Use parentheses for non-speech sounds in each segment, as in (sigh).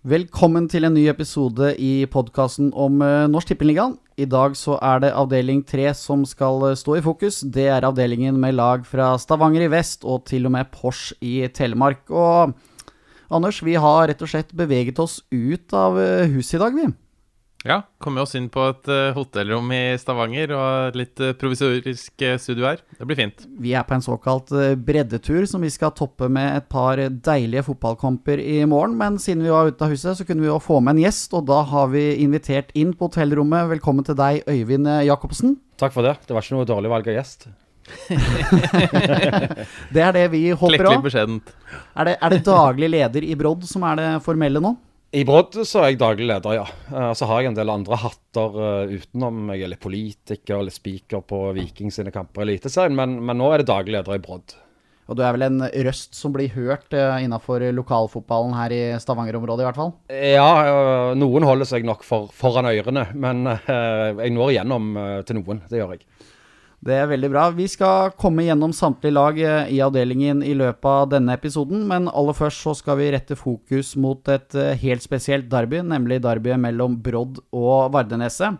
Velkommen til en ny episode i podkasten om uh, Norsk Tippeligaen. I dag så er det avdeling tre som skal uh, stå i fokus. Det er avdelingen med lag fra Stavanger i vest og til og med Pors i Telemark. Og Anders, vi har rett og slett beveget oss ut av uh, huset i dag, vi. Ja, kom oss inn på et uh, hotellrom i Stavanger og litt uh, provisorisk uh, studio her. Det blir fint. Vi er på en såkalt breddetur som vi skal toppe med et par deilige fotballkamper i morgen. Men siden vi var ute av huset, så kunne vi jo få med en gjest, og da har vi invitert inn på hotellrommet. Velkommen til deg, Øyvind Jacobsen. Takk for det. Det var ikke noe dårlig valg av gjest. (laughs) det er det vi håper òg. Klekkelig beskjedent. Er det, er det daglig leder i Brodd som er det formelle nå? I Brodd så er jeg daglig leder, ja. Og så har jeg en del andre hatter uh, utenom. Jeg er litt politiker litt speaker på Viking sine kamper i Eliteserien, men, men, nå er det daglig leder i Brodd. Og du er vel en røst som blir hørt uh, innafor lokalfotballen her i Stavanger-området, i hvert fall? Ja, noen holder seg nok for, foran ørene, men jeg når igjennom til noen. Det gjør jeg. Det er veldig bra. Vi skal komme gjennom samtlige lag eh, i avdelingen i løpet av denne episoden, men aller først så skal vi rette fokus mot et eh, helt spesielt derby, nemlig derbyet mellom Brodd og Vardeneset.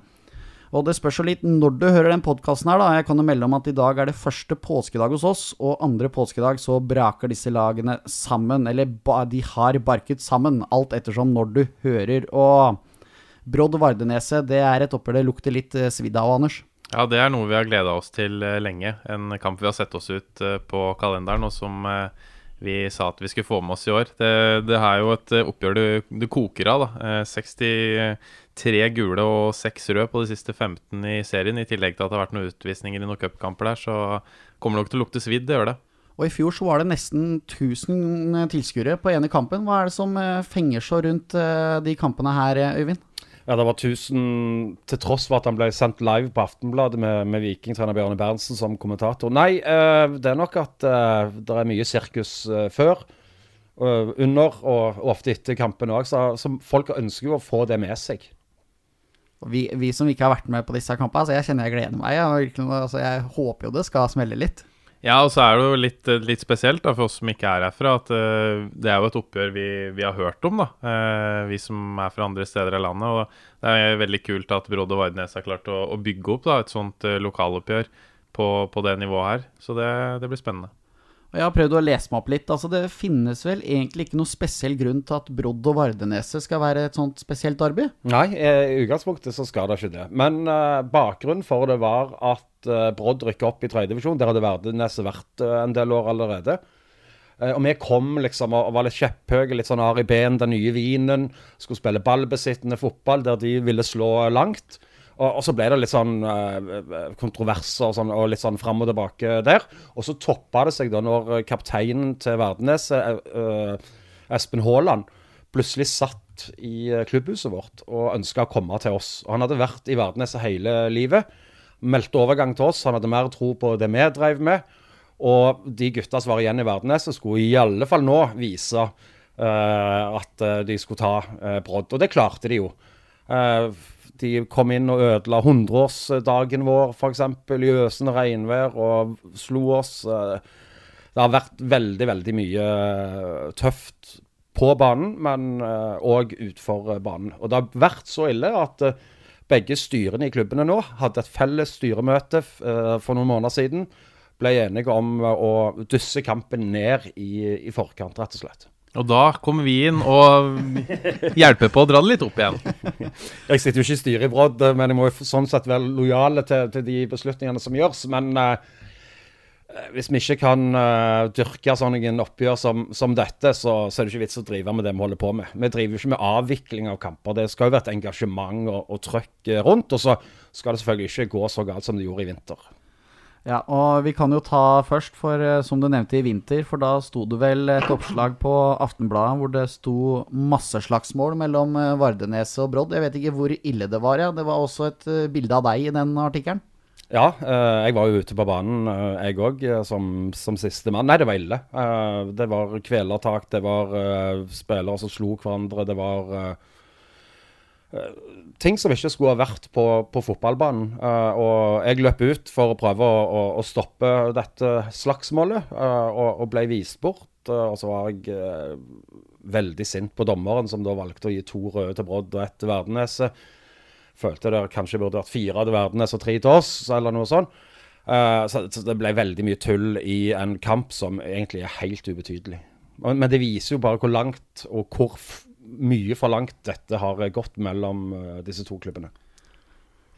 Og det spørs jo litt når du hører den podkasten her, da. Jeg kan jo melde om at i dag er det første påskedag hos oss, og andre påskedag så braker disse lagene sammen. Eller de har barket sammen, alt ettersom når du hører. Og Brodd Vardeneset, det er et oppgjør det lukter litt eh, svidd av, Anders. Ja, det er noe vi har gleda oss til eh, lenge. En kamp vi har sett oss ut eh, på kalenderen, og som eh, vi sa at vi skulle få med oss i år. Det, det er jo et oppgjør du, du koker av. da. 63 gule og 6 røde på de siste 15 i serien. I tillegg til at det har vært noen utvisninger i noen cupkamper der, så kommer det nok til å lukte svidd. Det gjør det. Og I fjor så var det nesten 1000 tilskuere på ene kampen. Hva er det som fenger så rundt de kampene her, Øyvind? Ja, det var 1000 til tross for at han ble sendt live på Aftenbladet med, med Vikingtrener Bjørne Berntsen som kommentator. Nei, uh, det er nok at uh, det er mye sirkus uh, før, under og, og, ofte etter kampen òg. Så, så, folk ønsker jo å få det med seg. Vi, vi, som ikke har vært med på disse kampene, altså jeg kjenner jeg gleder meg. Jeg, altså jeg håper jo det skal smelle litt. Ja, og så er det jo litt, eh, litt spesielt da, for oss som ikke er herfra, at uh, det er jo et oppgjør vi, vi har hørt om, da. Uh, vi som er fra andre steder i landet. Og det er veldig kult at Brodd og Vardnes har klart å, å bygge opp da, et sånt uh, lokaloppgjør på, på, det nivået her. Så det, det blir spennende. Og Jeg har prøvd å lese meg opp litt. altså Det finnes vel egentlig ikke noe spesiell grunn til at Brodd og Vardeneset skal være et sånt spesielt derby? Nei, i utgangspunktet så skal det ikke det. Men uh, bakgrunnen for det var at uh, Brodd rykket opp i tredjedivisjon. Der hadde Vardeneset vært uh, en del år allerede. Og vi kom liksom og var litt kjepphøye, litt sånn Ari Behn, den nye vinen. Skulle spille ballbesittende fotball der de ville slå langt. Og, og, så ble det litt sånn uh, kontroverser og, sånn, og litt sånn fram og tilbake der. Og så toppa det seg da når kapteinen til Verdenes, uh, Espen Haaland, plutselig satt i klubbhuset vårt og ønska å komme til oss. Og Han hadde vært i Verdenes hele livet. Meldte overgang til oss. Han hadde mer tro på det vi drev med. Og de gutta som var igjen i Verdenes, skulle i alle fall nå vise uh, at de skulle ta uh, brodd. Og det klarte de jo. Uh, de kom inn og ødela 100-årsdagen vår, f.eks. i øsende regnvær, og slo oss. Eh, det har vært veldig, veldig mye eh, tøft på banen, men òg uh, utfor banen. Og det har vært så ille at begge styrene i klubbene nå hadde et felles styremøte for noen måneder siden. Ble enige om å dysse kampen ned i, i forkant, rett og slett. Og da kommer vi inn og hjelper på å dra det litt opp igjen. Jeg sitter jo ikke i styret i Brodd, men jeg må jo sånn sett være lojale til, til de beslutningene som gjøres. Men uh, hvis vi ikke kan uh, dyrke sånn en oppgjør som, som dette, så, så, er det ikke vits å drive med det vi holder på med. Vi driver jo ikke med avvikling av kamper. Det skal jo være et engasjement og, og trøkk rundt. Og så skal det selvfølgelig ikke gå så galt som det gjorde i vinter. Ja, og vi kan jo ta først, for eh, som du nevnte i vinter, for da sto det vel et oppslag på Aftenbladet hvor det sto masseslagsmål mellom eh, Vardenes og Brodd. Jeg vet ikke hvor ille det var, ja. Det var også et eh, bilde av deg i den artikkelen. Ja, jeg var jo ute på banen, jeg òg, som, som sistemann. Nei, det var ille. Det var kvelertak, det var spillere som slo hverandre, det var ting som ikke skulle ha vært på, på fotballbanen. Uh, og jeg løp ut for å prøve å, å, å stoppe dette slagsmålet, uh, og, og, ble vist bort. Uh, og så var jeg veldig sint på dommeren, som da valgte å gi to røde til Brodd og ett til Verdeneset. Følte det kanskje burde vært fire til Verdenes og tre til oss, eller noe sånt. Så, det ble veldig mye tull i en kamp som egentlig er helt ubetydelig. Men det viser jo bare hvor langt og hvor mye for langt dette har gått mellom uh, disse to klubbene.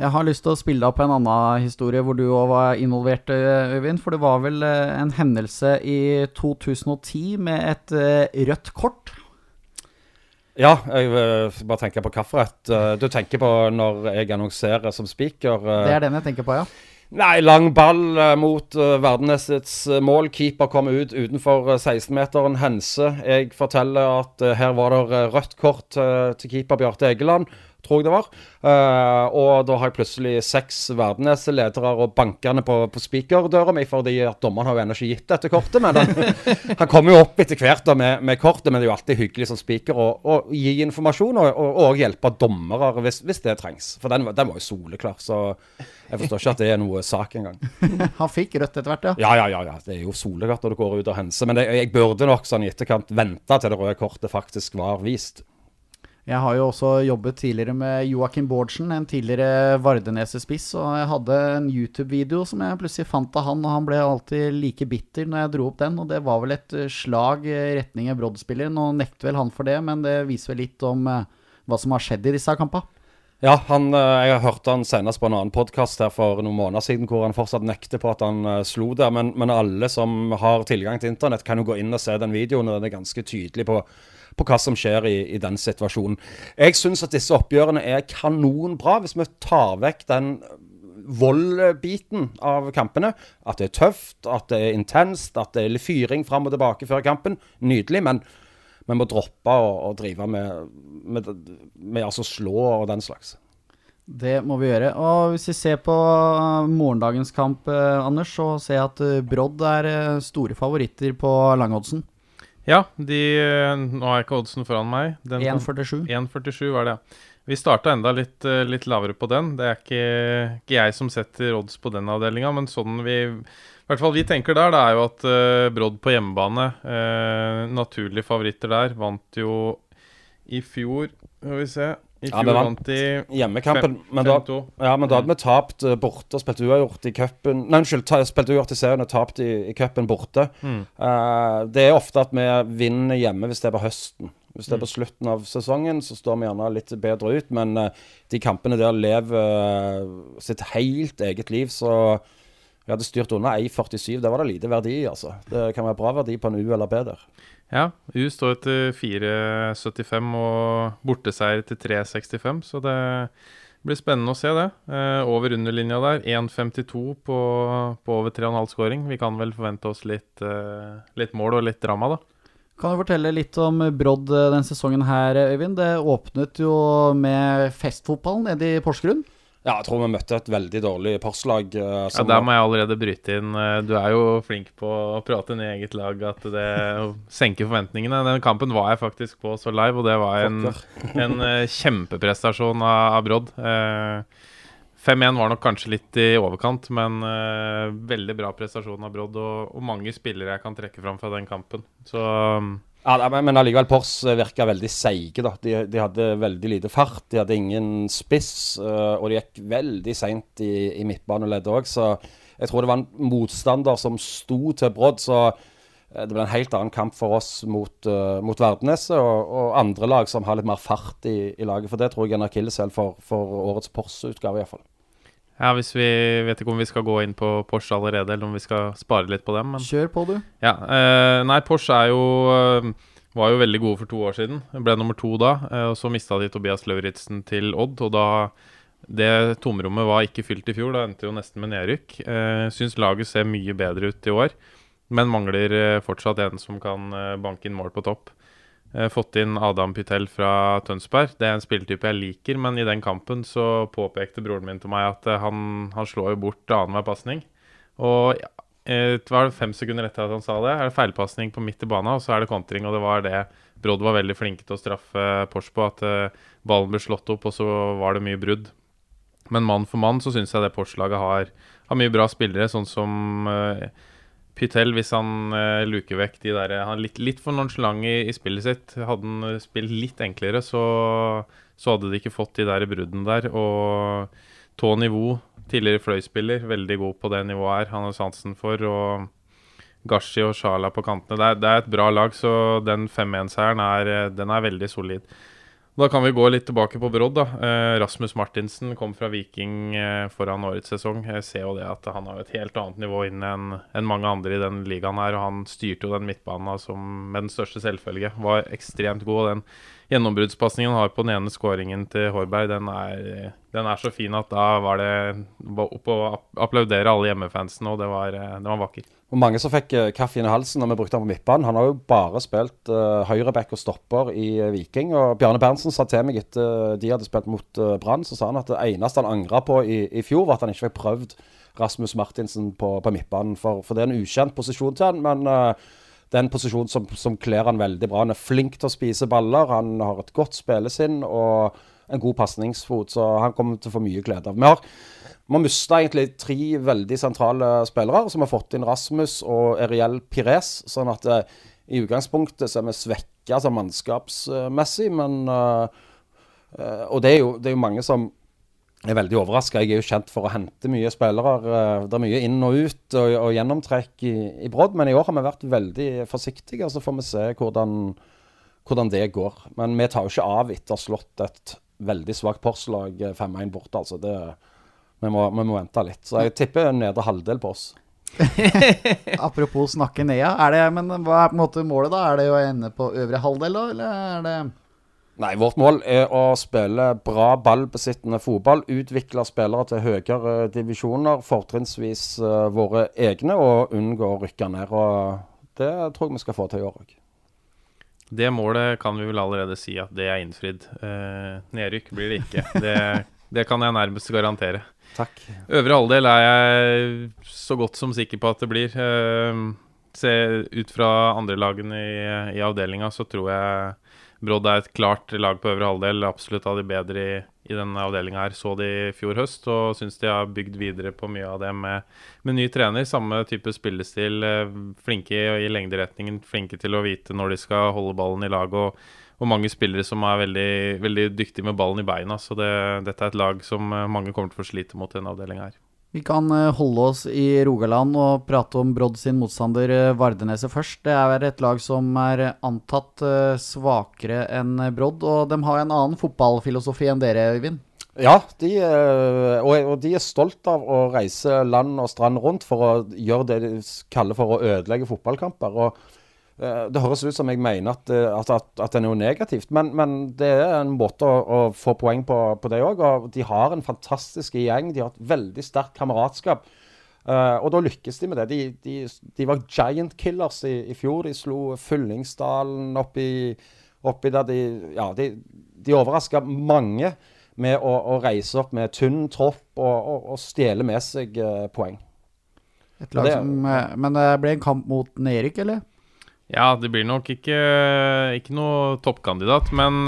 Jeg har lyst til å spille opp en annen historie hvor du òg var involvert, Øyvind. For det var vel uh, en hendelse i 2010 med et rødt kort. Ja, jeg bare tenker på hvilken du tenker på når jeg annonserer som speaker. Det er den jeg tenker på, ja. Nei, lang ball uh, mot uh, Verdenesets uh, mål. Keeper kom ut utenfor 16-meteren. Hense. Jeg forteller at her var det rødt kort til keeper Bjarte Egeland tror jeg det var. Uh, og da har jeg plutselig seks Verdenes-ledere og bankende på, på spikerdøra mi, fordi at dommeren har jo ennå ikke gitt dette kortet. Men han, (laughs) han kommer jo opp etter hvert da med, med, kortet, men det er jo alltid hyggelig som spiker å gi informasjon og, og, og, hjelpe dommere hvis, hvis, det trengs. For den, den, var jo soleklar, så jeg forstår ikke at det er noe sak engang. (laughs) han fikk rødt etter hvert, ja? Ja, ja, ja. ja. Det er jo soleklart når du går ut og henser. Men det, jeg burde nok sånn i etterkant vente til det røde kortet faktisk var vist. Jeg har jo også jobbet tidligere med Joakim Bårdsen, en tidligere Vardeneset-spiss. Og jeg hadde en YouTube-video som jeg plutselig fant av han, og han ble alltid like bitter når jeg dro opp den. Og det var vel et eh, slag i retning Brodd-spiller. Nå nekter vel han for det, men det viser vel litt om eh, hva som har skjedd i disse kampene. Ja, han, eh, jeg har hørt han senest på en annen podkast for noen måneder siden hvor han fortsatt nekter på at han slo der. Men, men alle som har tilgang til internett, kan jo gå inn og se den videoen. og Den er ganske tydelig på på hva som skjer i, i den situasjonen. Jeg syns at disse oppgjørene er kanonbra, hvis vi tar vekk den voldbiten av kampene. At det er tøft, at det er intenst, at det er litt fyring fram og tilbake før kampen. Nydelig. Men vi må droppe å, drive med, med, med altså slå og den slags. Det må vi gjøre. Og hvis vi ser på uh, morgendagens kamp, uh, Anders, så ser jeg at uh, Brodd er store favoritter på langoddsen. Ja, de Nå har jeg ikke oddsen foran meg. 1,47. 1,47 var det, ja. Vi starta enda litt, eh, litt, lavere på den. Det er ikke, ikke jeg som setter odds på den avdelinga, men sånn vi i hvert fall vi tenker der, det er jo at uh, Brodd på hjemmebane, uh, naturlige favoritter der, vant jo i fjor Skal vi se i fjor ja, vant de hjemmekampen. Men da, ja, men da hadde vi tapt uh, borte og spilt uavgjort i cupen Nei, unnskyld, spilt uavgjort i serien og tapt i, i cupen borte. Mm. Uh, det er ofte at vi vinner hjemme hvis det er på høsten. Hvis det er på mm. slutten av sesongen, så står vi gjerne litt bedre ut. Men uh, de kampene der lever sitt helt eget liv, så vi hadde styrt unna 1,47. Det var det lite verdi i, altså. Det kan være bra verdi på en U eller B der. Ja, U står til 4,75 og borteseier til 3,65, så det blir spennende å se det. Eh, over underlinja der, 1,52 på, på, over 3,5 scoring. Vi kan vel forvente oss litt, eh, litt, mål og litt drama, da. Kan du fortelle litt om Brodd eh, denne sesongen her, Øyvind? Det åpnet jo med festfotball nede i Porsgrunn. Ja, jeg tror vi møtte et veldig dårlig parslag. Uh, ja, Der må jeg allerede bryte inn. Eh, du er jo flink på å prate ned eget lag, at det senker forventningene. Den kampen var jeg faktisk på så live, og det var en, en uh, kjempeprestasjon av, av Brodd. Uh, 5-1 var nok kanskje litt i overkant, men veldig bra prestasjon av Brodd. Og, og, mange spillere jeg kan trekke fram fra den kampen. Så um, ja, Men allikevel, Pors virka veldig seige. da. De, de, hadde veldig lite fart, de hadde ingen spiss. Uh, og de gikk veldig seint i, i midtbaneleddet òg, så jeg tror det var en motstander som sto til brodd. Så uh, det ble en helt annen kamp for oss mot, uh, mot Verdneset og, og, andre lag som har litt mer fart i, i laget. For det tror jeg er en akilleshæl for, for årets Pors-utgave, iallfall. Ja, hvis vi vet ikke om vi skal gå inn på Porsche allerede, eller om vi skal spare litt på dem. Men... Kjør på, du. Ja, eh, Nei, Porsche er jo eh, var jo veldig gode for to år siden. Ble nummer to da. Eh, og Så mista de Tobias Lauritzen til Odd. Og da Det tomrommet var ikke fylt i fjor. Da endte jo nesten med nedrykk. Eh, Syns laget ser mye bedre ut i år, men mangler eh, fortsatt en som kan banke inn mål på topp. Eh, fått inn Adam Pytel fra Tønsberg. Det er en spilletype jeg liker, men i den kampen så påpekte broren min til meg at eh, han, han slår jo bort annenhver pasning. Og ja, var det fem sekunder etter at han sa det, er det feilpasning på midt i banen, og så er det kontring. Og det var det Brodd var veldig flinke til å straffe Porsche på, at ballen ble slått opp, og så var det mye brudd. Men mann for mann så syns jeg det Porsche-laget har, har, mye bra spillere, sånn som Pytel, hvis han uh, luker vekk de der Han er litt, litt for nonchalant i, i, spillet sitt. Hadde han spilt litt enklere, så, så, hadde de ikke fått de der bruddene der. Og Tony nivå, tidligere fløyspiller, veldig god på det nivået her. Han har sansen for. og Gashi og Shala på kantene. Det er, det er et bra lag, så den 5-1-seieren er, er veldig solid. Da kan vi gå litt tilbake på Brodd. da. Eh, Rasmus Martinsen kom fra Viking eh, foran årets sesong. Jeg ser jo det at han har et helt annet nivå inn enn mange andre i den ligaen her. og Han styrte jo den midtbanen som med den største selvfølge. Var ekstremt god. Den gjennombruddspasningen han har på den ene skåringen til Hårberg, den er, den er, så fin at da var det opp å applaudere alle hjemmefansene, og det var, eh, det var vakkert. Og mange som fikk uh, kaffen i halsen når vi brukte han på midtbanen. Han har jo bare spilt uh, høyreback og stopper i uh, Viking. Og Bjarne Berntsen sa til meg etter de hadde spilt mot uh, Brann, så sa han at det eneste han angra på i, i, fjor, var at han ikke fikk prøvd Rasmus Martinsen på, på midtbanen. For, for, det er en ukjent posisjon til han, men det er en posisjon som, som kler han veldig bra. Han er flink til å spise baller, han har et godt spillesinn og en god pasningsfot, så han kommer til å få mye glede av. Vi har vi har mista egentlig tre veldig sentrale spillere, som har fått inn Rasmus og Eriel Pires. Sånn at uh, i utgangspunktet så er vi svekka altså mannskapsmessig, men uh, uh, Og det er, jo, det er, jo, mange som er veldig overraska. Jeg er jo kjent for å hente mye spillere. det er mye inn og ut og, og gjennomtrekk i, i Brodd, men i år har vi vært veldig forsiktige. Så får vi se hvordan, hvordan det går. Men vi tar jo ikke av etter slått et veldig svakt Porslag 5-1 borte. altså det er vi må, vi må vente litt. Så jeg tipper nedre halvdel på oss. (laughs) Apropos snakke ned, er det, men hva er på en måte målet, da? Er det å ende på øvre halvdel, da, eller er det Nei, vårt mål er å spille bra ballbesittende fotball. Utvikle spillere til høyere divisjoner, fortrinnsvis uh, våre egne, og unngå å rykke ned. Og det tror jeg vi skal få til i år òg. Det målet kan vi vel allerede si at det er innfridd. Uh, nedrykk blir det ikke. Det, det kan jeg nærmest garantere. Takk. Øvre halvdel er jeg så godt som sikker på at det blir. Uh, se ut fra andre lagene i, i avdelinga, så tror jeg Brodd er et klart lag på øvre halvdel. Absolutt av de bedre i, i denne avdelinga her. Så de i fjor høst, og syns de har bygd videre på mye av det med, med ny trener. Samme type spillestil. Uh, flinke i, i lengderetningen, flinke til å vite når de skal holde ballen i lag. og og mange spillere som er veldig, veldig dyktige med ballen i beina. Så det, dette er et lag som eh, mange kommer til å slite mot i denne avdelinga her. Vi kan eh, holde oss i Rogaland og prate om Brodd sin motstander eh, Vardeneset først. Det er et lag som er antatt svakere enn Brodd, og de har en annen fotballfilosofi enn dere, Øyvind? Ja, de, og de er stolt av å reise land og strand rundt for å gjøre det de kaller for å ødelegge fotballkamper. og det høres ut som jeg mener at, eh, at, at, at det er noe negativt, men, men, det er en måte å, å få poeng på, på det òg. Og de har en fantastisk gjeng. De har et veldig sterkt kameratskap. Uh, og da lykkes de med det. De, de, de var giant killers i, i, fjor. De slo Fyllingsdalen oppi, oppi der de Ja, de, de overraska mange med å, å, reise opp med tynn tropp og, og, og stjele med seg uh, poeng. Et lag det, som, men det ble en kamp mot Nerik, eller? Ja, det blir nok ikke, ikke noe toppkandidat, men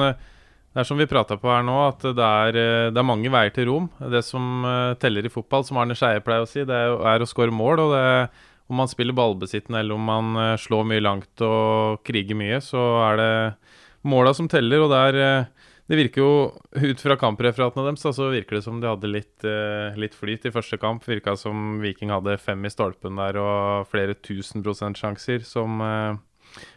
det er som vi prata på her nå, at det er, det er, mange veier til rom. Det som eh, teller i fotball, som Arne Skeie pleier å si, det er å skåre mål. og det, Om man spiller ballbesittende eller om man eh, slår mye langt og kriger mye, så er det måla som teller. og er eh, det virker jo, ut fra kampreferatene deres, så virker det som de hadde litt, litt flyt i første kamp. Virka som Viking hadde fem i stolpen der og flere tusen prosent sjanser, som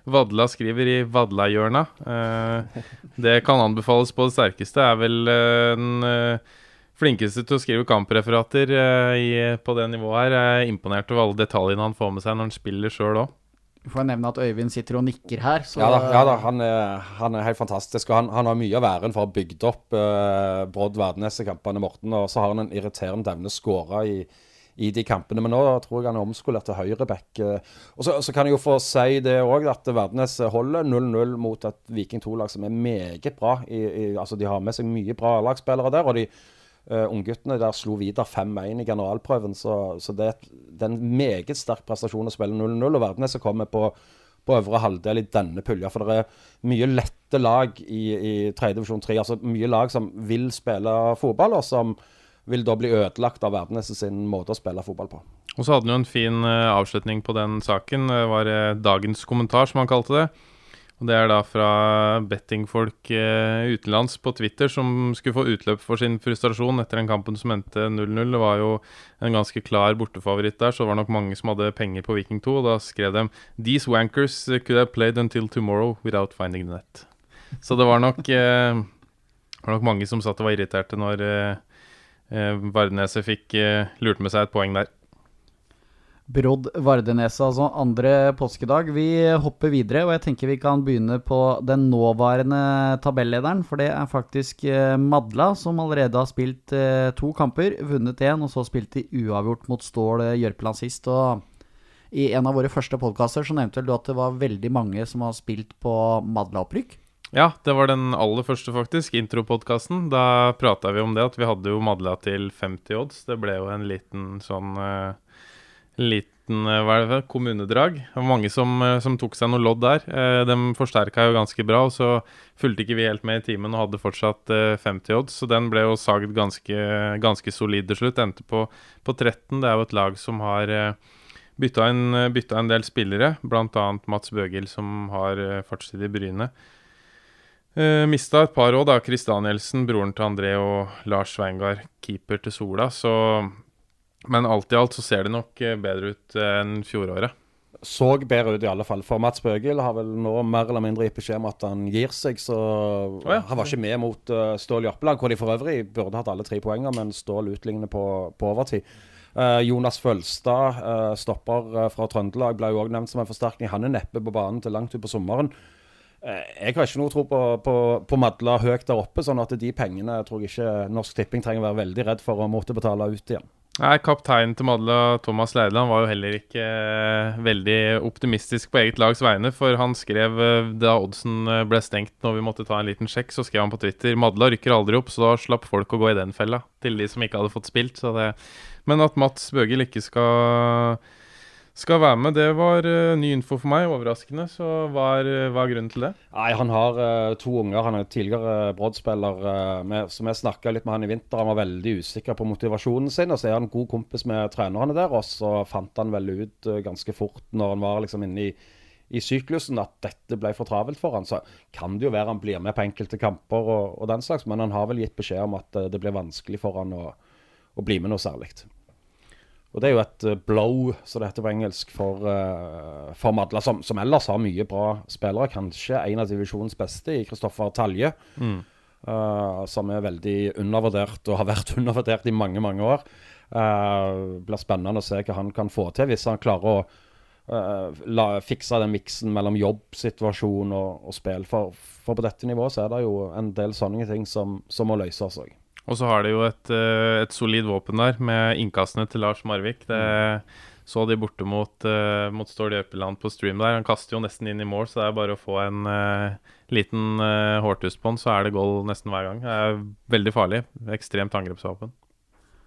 Vadla skriver i Vadla-hjørna. Eh, det kan anbefales på det sterkeste. Er vel eh, den eh, flinkeste til å skrive kampreferater i, på det nivået her. Jeg er imponert over alle detaljene han får med seg når han spiller sjøl òg. Får får nevne at Øyvind sitter og nikker her. ja da, ja da han, er, han, er, helt fantastisk. og Han, han har mye av æren for å ha bygd opp uh, Brodd Verdenes-kampene, Morten. Og så har han en irriterende evne skåra i, i de kampene. Men nå tror jeg han er omskolert til høyreback. Og så, så, kan jeg jo få si det òg, at Verdnes holder 0-0 mot et Viking 2-lag som er meget bra. I, i, altså De har med seg mye bra A-lagsspillere der. og de Uh, Ungguttene der slo Vidar 5-1 i generalprøven, så, så det, det, er en meget sterk prestasjon å spille 0-0. Og Verdenes kommer på, på øvre halvdel i denne pulja. For det er mye lette lag i, i 3. divisjon 3. Altså mye lag som vil spille fotball, og som vil da bli ødelagt av Verdenes sin måte å spille fotball på. Og så hadde han jo en fin uh, avslutning på den saken. Det var uh, dagens kommentar, som han kalte det. Og Det er da fra bettingfolk uh, utenlands på Twitter som skulle få utløp for sin frustrasjon etter den kampen som endte 0-0. Det var jo en ganske klar bortefavoritt der, så det var nok mange som hadde penger på Viking 2. Og da skrev de These wankers could have played until tomorrow without finding the net. Så det var nok, var nok mange som satt og var irriterte når eh, Vardeneset fikk eh, lurt med seg et poeng der. Brodd Vardeneset, altså andre påskedag. Vi hopper videre, og jeg tenker vi kan begynne på den nåværende tabellederen. For det er faktisk eh, Madla, som allerede har spilt eh, to kamper, vunnet én, og så spilt de uavgjort mot Stål eh, Jørpeland sist. og i en av våre første podkaster nevnte du at det var veldig mange som har spilt på Madla-opprykk. Ja, det var den aller første, faktisk. Intropodkasten. Da prata vi om det, at vi hadde jo Madla til 50 odds. Det ble jo en liten sånn uh, liten uh, hva er det, kommunedrag. Det var mange som, uh, som tok seg noe lodd der. Uh, de forsterka jo ganske bra, og så fulgte ikke vi helt med i timen og hadde fortsatt 50 odds. Så den ble jo sagd ganske, ganske solid til slutt. Endte på, på 13. Det er jo et lag som har bytta en, bytta en del spillere, bl.a. Mats Bøgil, som har fartstid i Bryne. Uh, Mista et par òg, da. Chris Danielsen, broren til André og Lars Sveingard, keeper til Sola. Så Men alt i alt så ser det nok eh, bedre ut uh, enn fjoråret. Så bedre ut i alle fall. For Mats Bøgil har vel nå mer eller mindre gitt beskjed om at han gir seg. Så oh, ja. han var ikke med mot uh, Stål Jørpeland, hvor de for øvrig burde hatt alle tre poenger, men Stål utligner på, på overtid. Uh, Jonas Følstad, stopper fra Trøndelag, ble jo òg nevnt som en forsterkning. Han er neppe på banen til langt utpå sommeren. Eh, jeg har ikke noe tro på, på, på Madla høyt der oppe, sånn at de pengene tror jeg ikke Norsk Tipping trenger å være veldig redd for å måtte betale ut igjen. Nei, Kapteinen til Madla, Thomas Leideland, var jo heller ikke eh, veldig optimistisk på eget lags vegne. For han skrev eh, da oddsen ble stengt når vi måtte ta en liten sjekk, så skrev han på Twitter Madla rykker aldri opp, så da slapp folk å gå i den fella. Til de som ikke hadde fått spilt. Det, men at Mats Bøgel ikke skal skal være med. Det var uh, ny info for meg. Overraskende. Så hva er, uh, hva er grunnen til det? Nei, Han har uh, to unger. Han er tidligere Brodd-spiller. som jeg snakka litt med han i vinter. Han var veldig usikker på motivasjonen sin. Og så er han god kompis med trenerne der. Og så fant han vel ut ganske fort når han var liksom inne i, i syklusen at dette ble for travelt for han. Så kan det jo være han blir med på enkelte kamper og, og den slags. Men han har vel gitt beskjed om at det blir vanskelig for han å, å bli med noe særlig. Og det er jo et uh, blow, som det heter på engelsk, for, uh, for Madla, som, som, ellers har mye bra spillere. Kanskje en av divisjonens beste i Kristoffer Talje. Mm. Uh, som er veldig undervurdert, og har vært (laughs) undervurdert i mange, mange år. Uh, blir spennende å se hva han kan få til, hvis han klarer å la, fikse den miksen mellom jobbsituasjon og, og spill. For, for, på dette nivået så er det jo en del sånne ting som, som må løses òg. Og så har de jo et, eh, et, solid våpen der, med innkastene til Lars Marvik. Det så de borte mot, uh, mot Stål Jøpeland på stream der. Han kaster jo nesten inn i mål, så det er bare å få en uh, liten uh, hårtuss på han, så er det goal nesten hver gang. Det er veldig farlig. Ekstremt angrepsvåpen.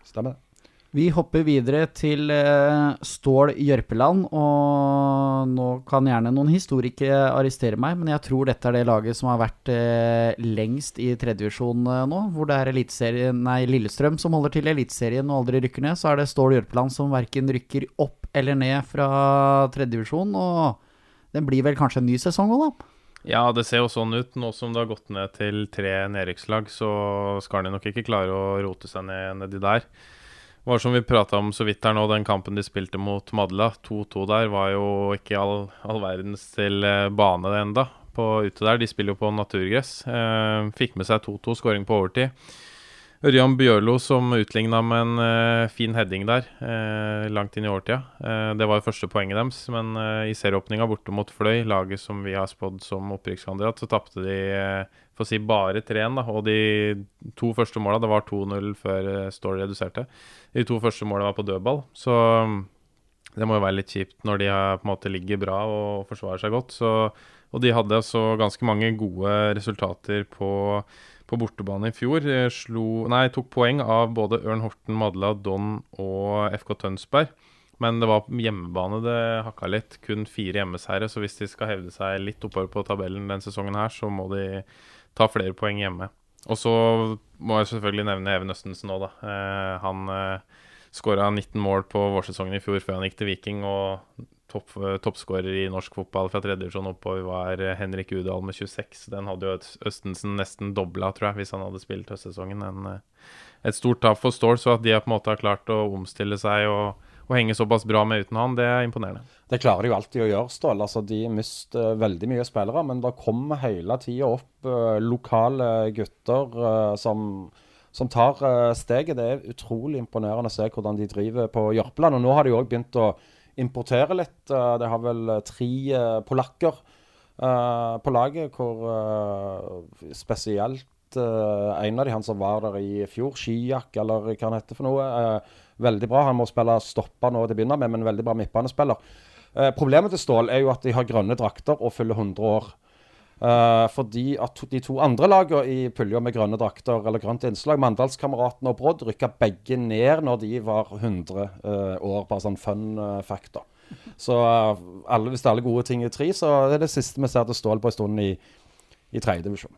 Stemmer det. Vi hopper videre til uh, Stål Jørpeland. Og nå kan gjerne noen historikere arrestere meg, men jeg tror dette er det laget som har vært uh, lengst i tredjevisjon uh, nå. Hvor det er nei, Lillestrøm som holder til i Eliteserien og aldri rykker ned. Så er det Stål Jørpeland som verken rykker opp eller ned fra tredjevisjon. Og det blir vel kanskje en ny sesong òg, da? Ja, det ser jo sånn ut. Nå som det har gått ned til tre nedrykkslag, så skal de nok ikke klare å rote seg ned nedi der var som vi prata om så vidt her nå, den kampen de spilte mot Madla, 2-2 der, var jo ikke all, all verdens til eh, bane enda på ute der. De spiller jo på naturgress. Eh, fikk med seg 2-2, skåring på overtid. Ørjan Bjørlo som utligna med en eh, fin heading der, eh, langt inn i årtida. Uh, det var jo første poenget deres, men i serieåpninga borte mot Fløy, laget som vi har spådd som opprykkskandidat, så tapte de for å si bare 3-1. da. Og de to første måla, det var 2-0 før Story reduserte. De to første måla var på dødball, så mm, det må jo være litt kjipt når de på en måte ligger bra og forsvarer seg godt. Så, og de hadde altså ganske mange gode resultater på på bortebane i fjor. Eh, slo, nei, tok poeng av både Ørn Horten, Madla, Don og FK Tønsberg. Men det var hjemmebane det hakka litt. Kun fire hjemmeseiere. Så hvis de skal hevde seg litt oppover på tabellen denne sesongen her, så må de ta flere poeng hjemme. og så må jeg selvfølgelig nevne Even Østensen òg, da. Eh, han eh, skåra 19 mål på vårsesongen i fjor før han gikk til Viking. Og topp, toppskårer i norsk fotball fra tredjedivisjon oppover var Henrik Udal med 26. Den hadde jo Østensen nesten dobla, tror jeg, hvis han hadde spilt høstsesongen. En, et stort tap for Stål, så at de på en måte har klart å omstille seg og å henge såpass bra med uten han, det er imponerende. Det klarer de jo alltid å gjøre, Ståle. Altså, de mister veldig mye spillere, men det kommer hele tida opp uh, lokale gutter uh, som, som, tar steget. Det er utrolig imponerende å se hvordan de driver på Jørpeland. Og nå har de òg begynt å importere litt. de har vel tre polakker på laget, hvor spesielt en av de han som var der i fjor, Skiak, eller hva han heter for noe veldig bra. Han må spille stopper nå til å begynne med, men veldig bra midtbanespiller. Eh, problemet til Stål er jo at de har grønne drakter og fyller 100 år. Eh, fordi at de to andre lagene i pulja med grønne drakter eller grønt innslag, Mandalskameratene og Brodd, rykka begge ned når de var 100 eh, år. Bare sånn fun eh, fact, da. Så eh, alle, hvis det er alle gode ting i tre, så er det siste vi ser til Stål på en stund i, i tredjedivisjon.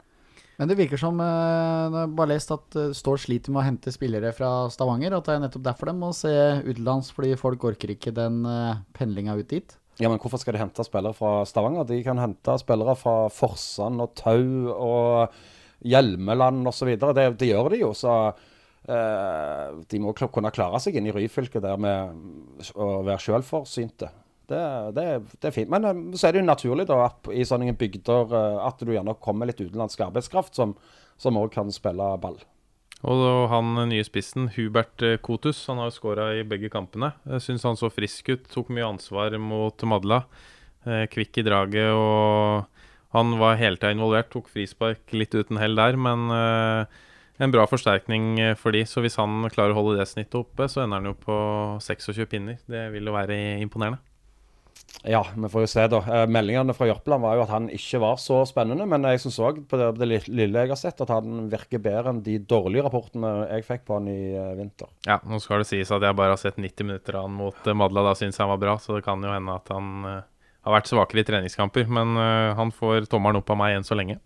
Men det virker som uh, Jeg bare lest at uh, Stål sliter med å hente spillere fra Stavanger. At det er nettopp derfor de må se utenlands, fordi folk orker ikke den uh, pendlinga ut dit. Ja, men hvorfor skal de hente spillere fra Stavanger? De kan hente spillere fra Forsand og Tau og Hjelmeland osv. Det, det gjør de jo. Så de må kunne klare seg inn i Ryfylke der med å være sjølforsynte. Det, det, det, er fint. Men um, så er det jo naturlig da at i sånne bygder uh, at du gjerne kommer litt utenlandsk arbeidskraft som òg kan spille ball. Og han nye spissen, Hubert eh, Kotus, han har jo skåra i begge kampene. Jeg syns han så frisk ut, tok mye ansvar mot Madla. Eh, kvikk i draget og han var hele tida involvert. Tok frispark litt uten hell der, men eh, en bra forsterkning for de. Så hvis han klarer å holde det snittet oppe, så ender han jo på 26 pinner. Det vil jo være imponerende. Ja, vi får jo se, da. Eh, meldingene fra Jørpeland var jo at han ikke var så spennende. Men jeg syns òg på det, lille jeg har sett, at han virker bedre enn de dårlige rapportene jeg fikk på han i uh, vinter. Ja, nå skal det sies at jeg bare har sett 90 minutter av han mot uh, Madla. Da syns jeg han var bra, så det kan jo hende at han har vært svakere i treningskamper. Men han får tommelen opp av meg enn så lenge.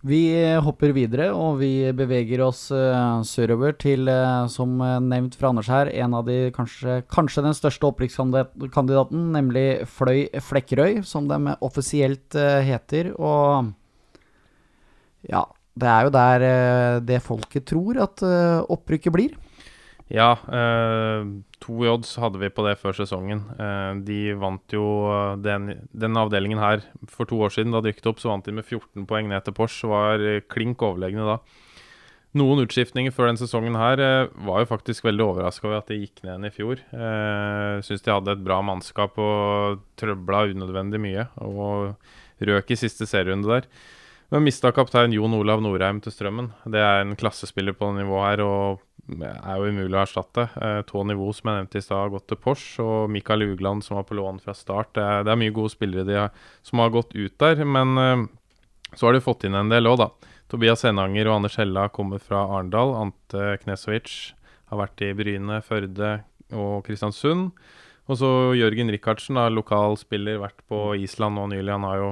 Vi hopper videre, og vi beveger oss uh, sørover til, uh, som nevnt fra Anders her, en av de kanskje, kanskje den største opprykkskandidaten, nemlig Fløy Flekkerøy, som de offisielt uh, heter. Og ja, det er jo der det folket tror at opprykket blir. Ja, eh, to odds hadde vi på det før sesongen. Eh, de vant jo eh, den, den, avdelingen her for to år siden. Da de rykket opp, så vant de med 14 poeng ned til Porsche. Var klink overlegne da. Noen utskiftninger før den sesongen her var jo faktisk veldig overraska over at de gikk ned igjen i fjor. Eh, Syns de hadde et bra mannskap og trøbla unødvendig mye. Og røk i siste serierunde der. Men mista kaptein Jon Olav Norheim til Strømmen. Det er en klassespiller på nivå her. og er jo umulig å erstatte. To nivå som jeg nevnte i stad, har gått til Pors, og Mikael Ugland, som var på lån fra start. Det er, det er mye gode spillere de har, som har gått ut der, men eh, så har de fått inn en del òg, da. Tobias Enanger og Anders Hella kommer fra Arendal. Ante Knesovic har vært i Bryne, Førde og Kristiansund. Og så Jørgen Rikardsen, da, lokal spiller, vært på Island nå nylig. Han har jo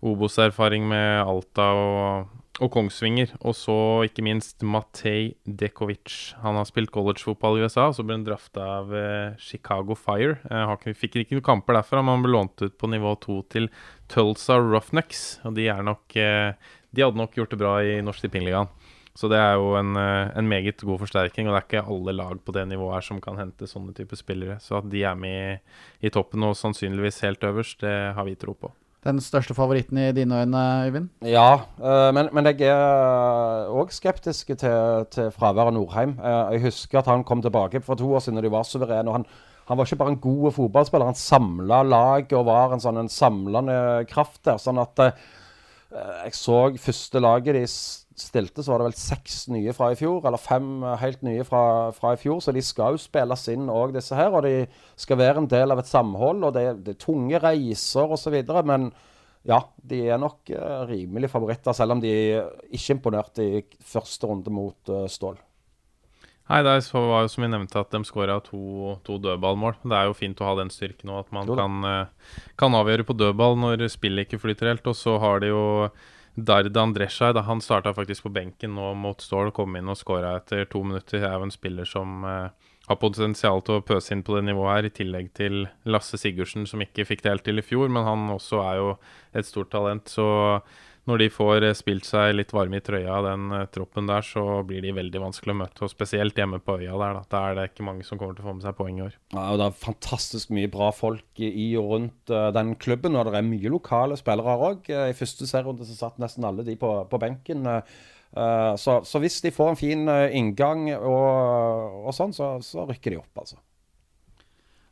Obos-erfaring med Alta og og Kongsvinger. Og så ikke minst Matej Dekovic. Han har spilt collegefotball i USA, og så ble han drafta av eh, Chicago Fire. Eh, fikk ikke noen kamper derfra, men han ble lånt ut på nivå to til Tulsa Roughnecks. Og de, nok, eh, de hadde nok gjort det bra i Norsk Tippingligaen. Så det er jo en, en, meget god forsterkning, og det er ikke alle lag på det nivået her som kan hente sånne type spillere. Så at de er med i, i toppen og sannsynligvis helt øverst, det har vi tro på. Den største favoritten i dine øyne, Øyvind? Ja, uh, men, men, jeg er òg skeptisk til, til fraværet av Norheim. Uh, jeg husker at han kom tilbake for to år siden da de var suverene. og han, han var ikke bare en god fotballspiller, han samla laget og var en sånn en samlende kraft der. sånn at jeg så første laget de stilte, så var det vel seks nye fra i fjor, eller fem eh, helt nye fra, fra i fjor. Så de skal jo spilles inn òg, disse her. Og de skal være en del av et samhold. Og det, det er tunge reiser osv. Men ja, de er nok uh, rimelig favoritter, selv om de ikke imponerte i første runde mot Stål. Nei, det var jo som vi nevnte at de skåra to, to, dødballmål. Det er jo fint å ha den styrken òg, at man kan, kan, avgjøre på dødball når spillet ikke flyter helt. Og så har de jo Dard Andresjaj han starta faktisk på benken nå mot Stål, kom inn og skåra etter to minutter. Det er jo en spiller som uh, har potensial til å pøse inn på det nivået her, i tillegg til Lasse Sigurdsen, som ikke fikk det helt til i fjor, men han også er jo et stort talent. Så når de får eh, spilt seg litt varme i trøya, den uh, troppen der, så blir de veldig vanskelig å møte. Og spesielt hjemme på øya der, da. der er det ikke mange som kommer til å få med seg poeng i år. Ja, og Det er fantastisk mye bra folk i og rundt uh, den klubben. Og det er mye lokale spillere òg. I første serierunde satt nesten alle de på, på benken. Så, så, hvis de får en fin inngang og, og sånn, så, så rykker de opp, altså.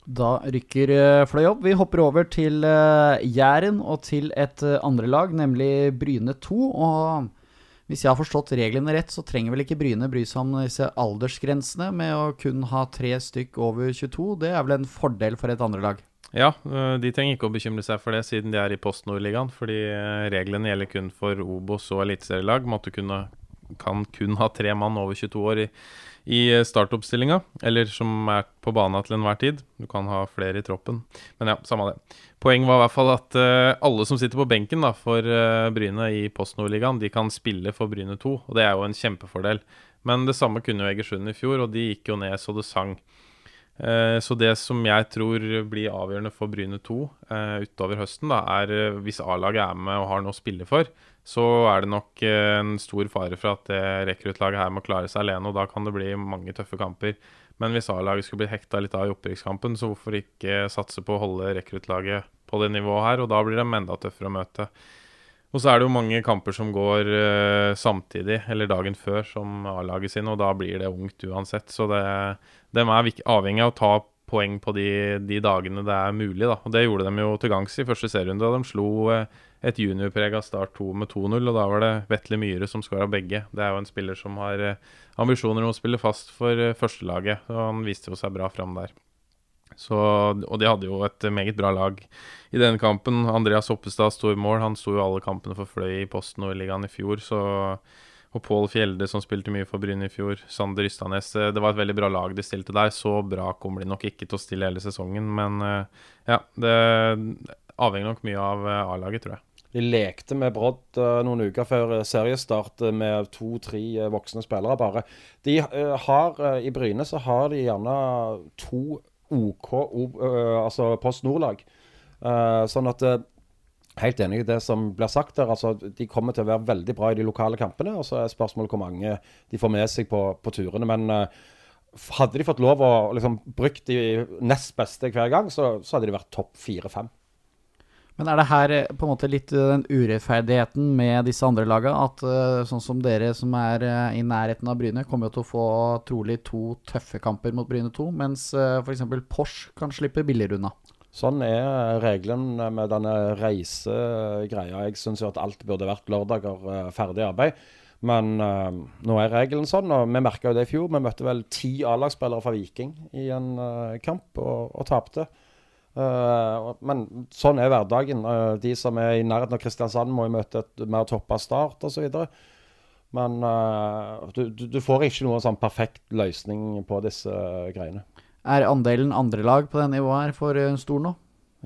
Da rykker eh, Fløy opp. Vi hopper over til uh, Jæren og til et uh, andre lag, nemlig Bryne 2. Og hvis jeg har forstått reglene rett, så trenger vel ikke Bryne bry seg om disse aldersgrensene med å kun ha tre stykk over 22. Det er vel en fordel for et andre lag? Ja, de trenger ikke å bekymre seg for det, siden de er i Post Nord-ligaen. Fordi reglene gjelder kun for Obos og eliteserielag. Måtte kunne, kan kun ha tre mann over 22 år i i eh, startoppstillinga, eller som er på bana til enhver tid. Du kan ha flere i troppen. Men ja, samme det. Poenget var i hvert fall at uh, alle som sitter på benken da, for uh, Bryne i Post Nord-ligaen, de kan spille for Bryne 2, og det er jo en kjempefordel. Men det samme kunne jo Egersund i fjor, og de gikk jo ned så det sang. Uh, så det som jeg tror blir avgjørende for Bryne 2 utover høsten, da, er hvis A-laget er med og har noe å spille for, så er det nok eh, en stor fare for at det rekruttlaget her må klare seg alene, og da kan det bli mange tøffe kamper. Men hvis A-laget skulle bli hekta litt av i opprykkskampen, så hvorfor ikke satse på å holde rekruttlaget på det nivået her, og da blir de enda tøffere å møte. Og så er det jo mange kamper som går uh, samtidig, eller dagen før, som A-laget sin, og da blir det ungt uansett. Så det, de er avhengig av å ta poeng på de, de, dagene det er mulig, da. Og det gjorde de jo til gangs i første serierunde, og de slo et juniorprega Start 2 med 2-0, og da var det Vetle Myhre som skåra begge. Det er jo en spiller som har eh, ambisjoner om å spille fast for eh, førstelaget, og han viste jo seg bra fram der. Så, og de hadde jo et meget bra lag i denne kampen. Andreas Oppestad sto i mål. Han sto jo alle kampene for Fløy i Posten og i fjor. Så, og Pål Fjelde, som spilte mye for Bryne i fjor. Sander Rystanes. Eh, det var et veldig bra lag de stilte der. Så bra kommer de nok ikke til å stille hele sesongen, men ja, det avhenger nok mye av A-laget, tror jeg. De lekte med Brodd uh, noen uker før eh, seriestart uh, med to-tre voksne spillere bare. De har, I Bryne så har de gjerne to OK altså Post Nord-lag. sånn at Helt enig i det som blir sagt der. altså De kommer til å være veldig bra i de lokale kampene. og Så er spørsmålet hvor mange de får med seg på, på turene. Men hadde de fått lov å liksom, bruke de nest beste hver gang, så, så hadde de vært topp fire-fem. Men er det her eh, på en måte litt eh, den urettferdigheten med disse andre lagene? At uh, sånn som dere som er i nærheten av Bryne, kommer jo til å få trolig to tøffe kamper mot Bryne 2, mens f.eks. Porsche kan slippe billigere unna. Sånn er regelen med denne reisegreia. Jeg syns jo at alt burde vært lørdager ferdig arbeid. Men uh, nå er regelen sånn, og vi merka jo det i fjor. Vi møtte vel ti A-lagsspillere fra Viking i en uh, kamp, og, og tapte. Uh, men sånn er hverdagen. Uh, de som er i nærheten av Kristiansand, må jo møte et mer toppa start osv. Men uh, du, du, får ikke noen sånn perfekt løsning på disse greiene. Er andelen andre lag på det nivået her for stor nå?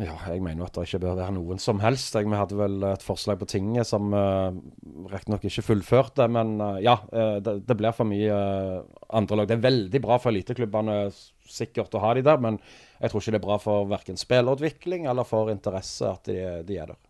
Ja, jeg mener at det ikke bør være noen som helst. Jeg, vi hadde vel et forslag på tinget som uh, riktignok ikke fullførte, men uh, ja, det, det, blir for mye uh, andre lag. Det er veldig bra for eliteklubbene sikkert å ha de der, men jeg tror ikke det er bra for verken spillerutvikling eller for interesse at de, de er der.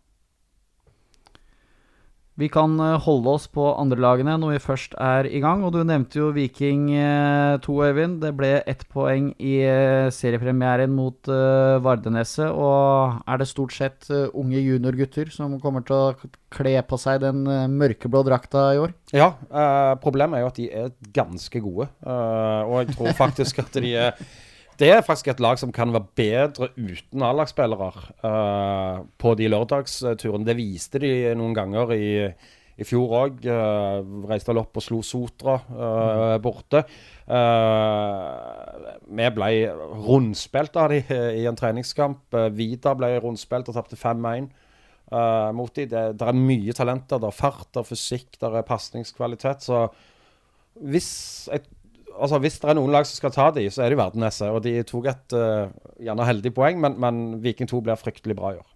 Vi kan eh, holde oss på andrelagene når vi først er i gang. Og du nevnte jo Viking 2, eh, Øyvind. Det ble ett poeng i eh, seriepremieren mot Vardeneset. Og er det stort sett unge juniorgutter som kommer til å kle på seg den mørkeblå drakta i år? Ja, eh, problemet er jo at de er ganske gode. Eh, og jeg tror faktisk at de er det er faktisk et lag som kan være bedre uten A-lagsspillere uh, på de lørdagsturene. Det viste de noen ganger i, i fjor òg. Uh, eh, reiste vel opp og slo Sotra uh, borte. Vi ble rundspilt av de i en treningskamp. Vidar ble rundspilt og tapte 5-1 mot de. Det, det, er mye talenter. Det er fart, det er fysikk, det er pasningskvalitet. Så hvis et altså Hvis det er noen lag som skal ta de, så er det Verdeneset. Og de tok et uh, gjerne heldig poeng, men, men, Viking 2 blir fryktelig bra i år.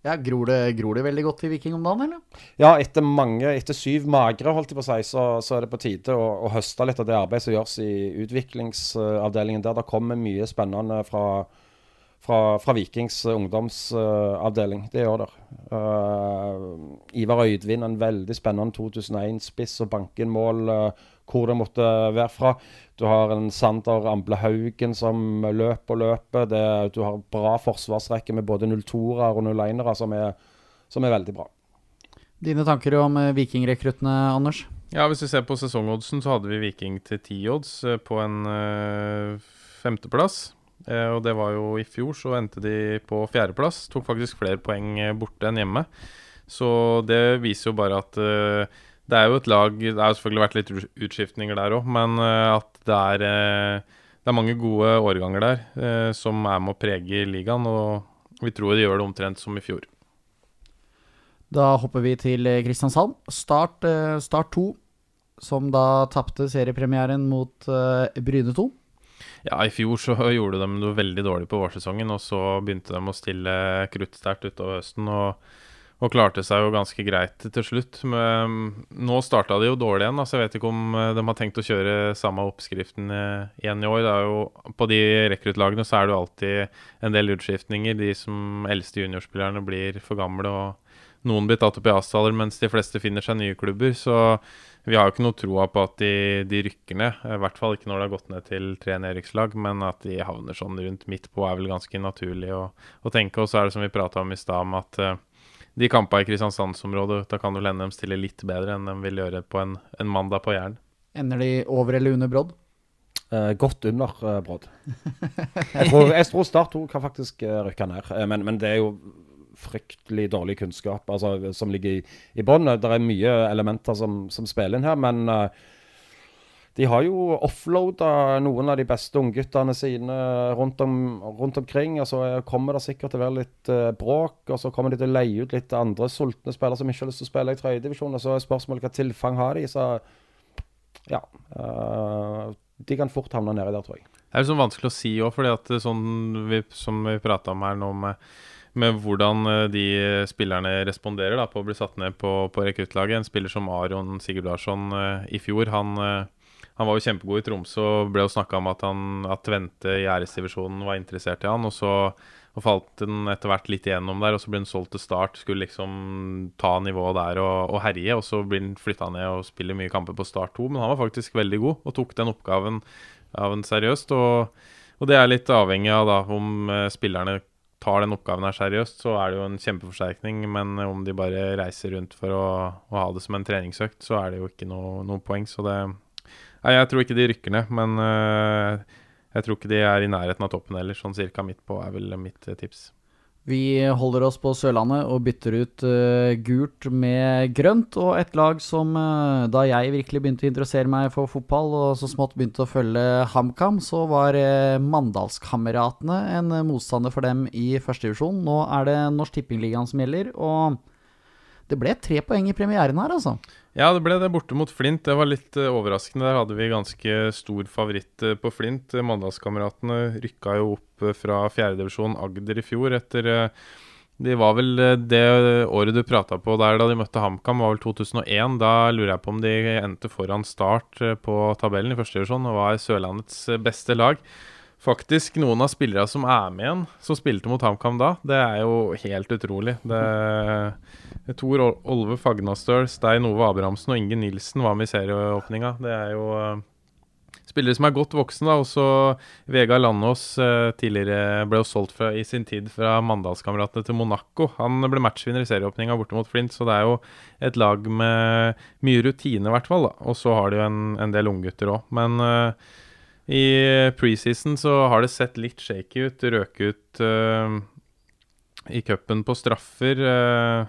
Ja, gror det, gror det veldig godt i Viking om dagen, eller? Ja, etter mange, etter syv magre, holdt jeg på å si, så, så er det på tide å, å, høste litt av det arbeidet som gjøres i utviklingsavdelingen der. Det kommer mye spennende fra, fra, fra Vikings ungdomsavdeling. Det gjør det. Uh, Ivar Øydvin, en veldig spennende 2001-spiss og bankenmål. uh, hvor det måtte være fra. Du har en Sander Amble Haugen som løper og løper. Det, du har bra forsvarsrekke med både 02-ere og 01-ere som, som, er veldig bra. Dine tanker om eh, vikingrekruttene, Anders? Ja, Hvis vi ser på sesongoddsen, så hadde vi Viking til ti odds eh, på en øh, femteplass. Uh, og det var jo i fjor, så endte de på fjerdeplass. Tok faktisk flere poeng borte enn hjemme. Så det viser jo bare at uh, det er jo et lag Det har selvfølgelig vært litt utskiftninger der òg, men eh, at det er, eh, det er mange gode årganger der eh, som er med å prege ligaen. Og vi tror de gjør det omtrent som i fjor. Da hopper vi til Kristiansand. Start, start 2, som da tapte seriepremieren mot Bryne 2. Ja, i fjor så (laughs) gjorde de noe veldig dårlig på vårsesongen, og så begynte de å stille kruttsterkt utover høsten. og og klarte seg jo ganske greit til slutt. Men nå starta de jo dårlig igjen, så jeg vet ikke om eh, de har tenkt å kjøre samme oppskriften eh, igjen i år. Det er jo, på de rekruttlagene så er det jo alltid en del utskiftninger. De som eldste juniorspillerne blir for gamle, og noen blir tatt opp i avtaler, mens de fleste finner seg nye klubber. Så vi har jo ikke noe troa på at de, de, rykker ned. I hvert fall ikke når det har gått ned til tre nedrykkslag, men at de havner sånn rundt midt på er vel ganske naturlig å, å tenke. Og så er det som vi prata om i stad, om at uh, de kampene i Kristiansandsområdet, da kan vel hende de stiller litt bedre enn de vil gjøre på en, en mandag på Jæren. Ender de over eller under Brodd? Eh, godt under eh, Brodd. jeg, tror, jeg tror Start 2 kan faktisk eh, rykke ned, eh, men, men, det er jo fryktelig dårlig kunnskap altså, som ligger i, i bånn. Det er mye elementer som, som spiller inn her, men uh, de har jo offloada noen av de beste ungguttene sine rundt, om, rundt, omkring. og Så kommer det sikkert til å være litt uh, bråk, og så kommer de til å leie ut litt andre sultne spillere som ikke har lyst til å spille i tredjedivisjon. Og så er spørsmålet hva tilfang har de. Så ja. Uh, de kan fort havne nedi der, tror jeg. Det er sånn vanskelig å si òg, fordi at sånn vi, som vi prata om her nå med, med hvordan eh, de spillerne responderer da, på å bli satt ned på, på rekruttlaget. En spiller som Aron Sigurd Larsson uh, i fjor, han uh, han var jo kjempegod i Tromsø og ble jo snakka om at, han, at Tvente i æresdivisjonen var interessert i han. Og så og falt den etter hvert litt igjennom der, og så ble han solgt til Start. Skulle liksom ta nivået der og, og herje. Og så blir han flytta ned og spiller mye kamper på Start 2. Men han var faktisk veldig god og tok den oppgaven av en seriøst. Og, og, det er litt avhengig av da om eh, spillerne tar den oppgaven her seriøst, så er det jo en kjempeforsterkning. Men om de bare reiser rundt for å, å ha det som en treningsøkt, så er det jo ikke noe, noe poeng. Så det, Nei, Jeg tror ikke de rykker ned, men uh, jeg tror ikke de er i nærheten av toppen heller. Sånn cirka midt på er vel mitt uh, tips. Vi holder oss på Sørlandet og bytter ut uh, gult med grønt. Og et lag som da jeg virkelig begynte å interessere meg for fotball, og så smått begynte å følge HamKam, så var Mandalskameratene en motstander for dem i førstedivisjon. Nå er det Norsk Tippingligaen som gjelder. og det ble tre poeng i premieren her, altså. Ja, det ble det borte mot Flint. Det var litt uh, overraskende. Der hadde vi ganske stor favoritt uh, på Flint. Mandalskameratene rykka jo opp uh, fra fjerdedivisjon Agder i fjor etter De var vel det året du prata på der da de møtte HamKam, var vel 2001. Da lurer jeg på om de endte foran Start på tabellen i førstedivisjon og var Sørlandets beste lag faktisk noen av spillerne som er med igjen, som spilte mot HamKam da. Det er jo helt utrolig. Det Tor Olve Fagnastøl, Stein Ove Abrahamsen og Inge Nilsen var med i serieåpninga. Det er jo uh, spillere som er godt voksne. da, Også Vegard Landås uh, tidligere ble jo solgt fra, i sin tid fra Mandalskameratene til Monaco. Han ble matchvinner i serieåpninga borte mot Flint, så det er jo et lag med mye rutine, i hvert fall. Og så har de jo en, en del unggutter òg. Men uh, i preseason så har det sett litt shaky ut. Røk ut uh, i cupen på straffer. Uh,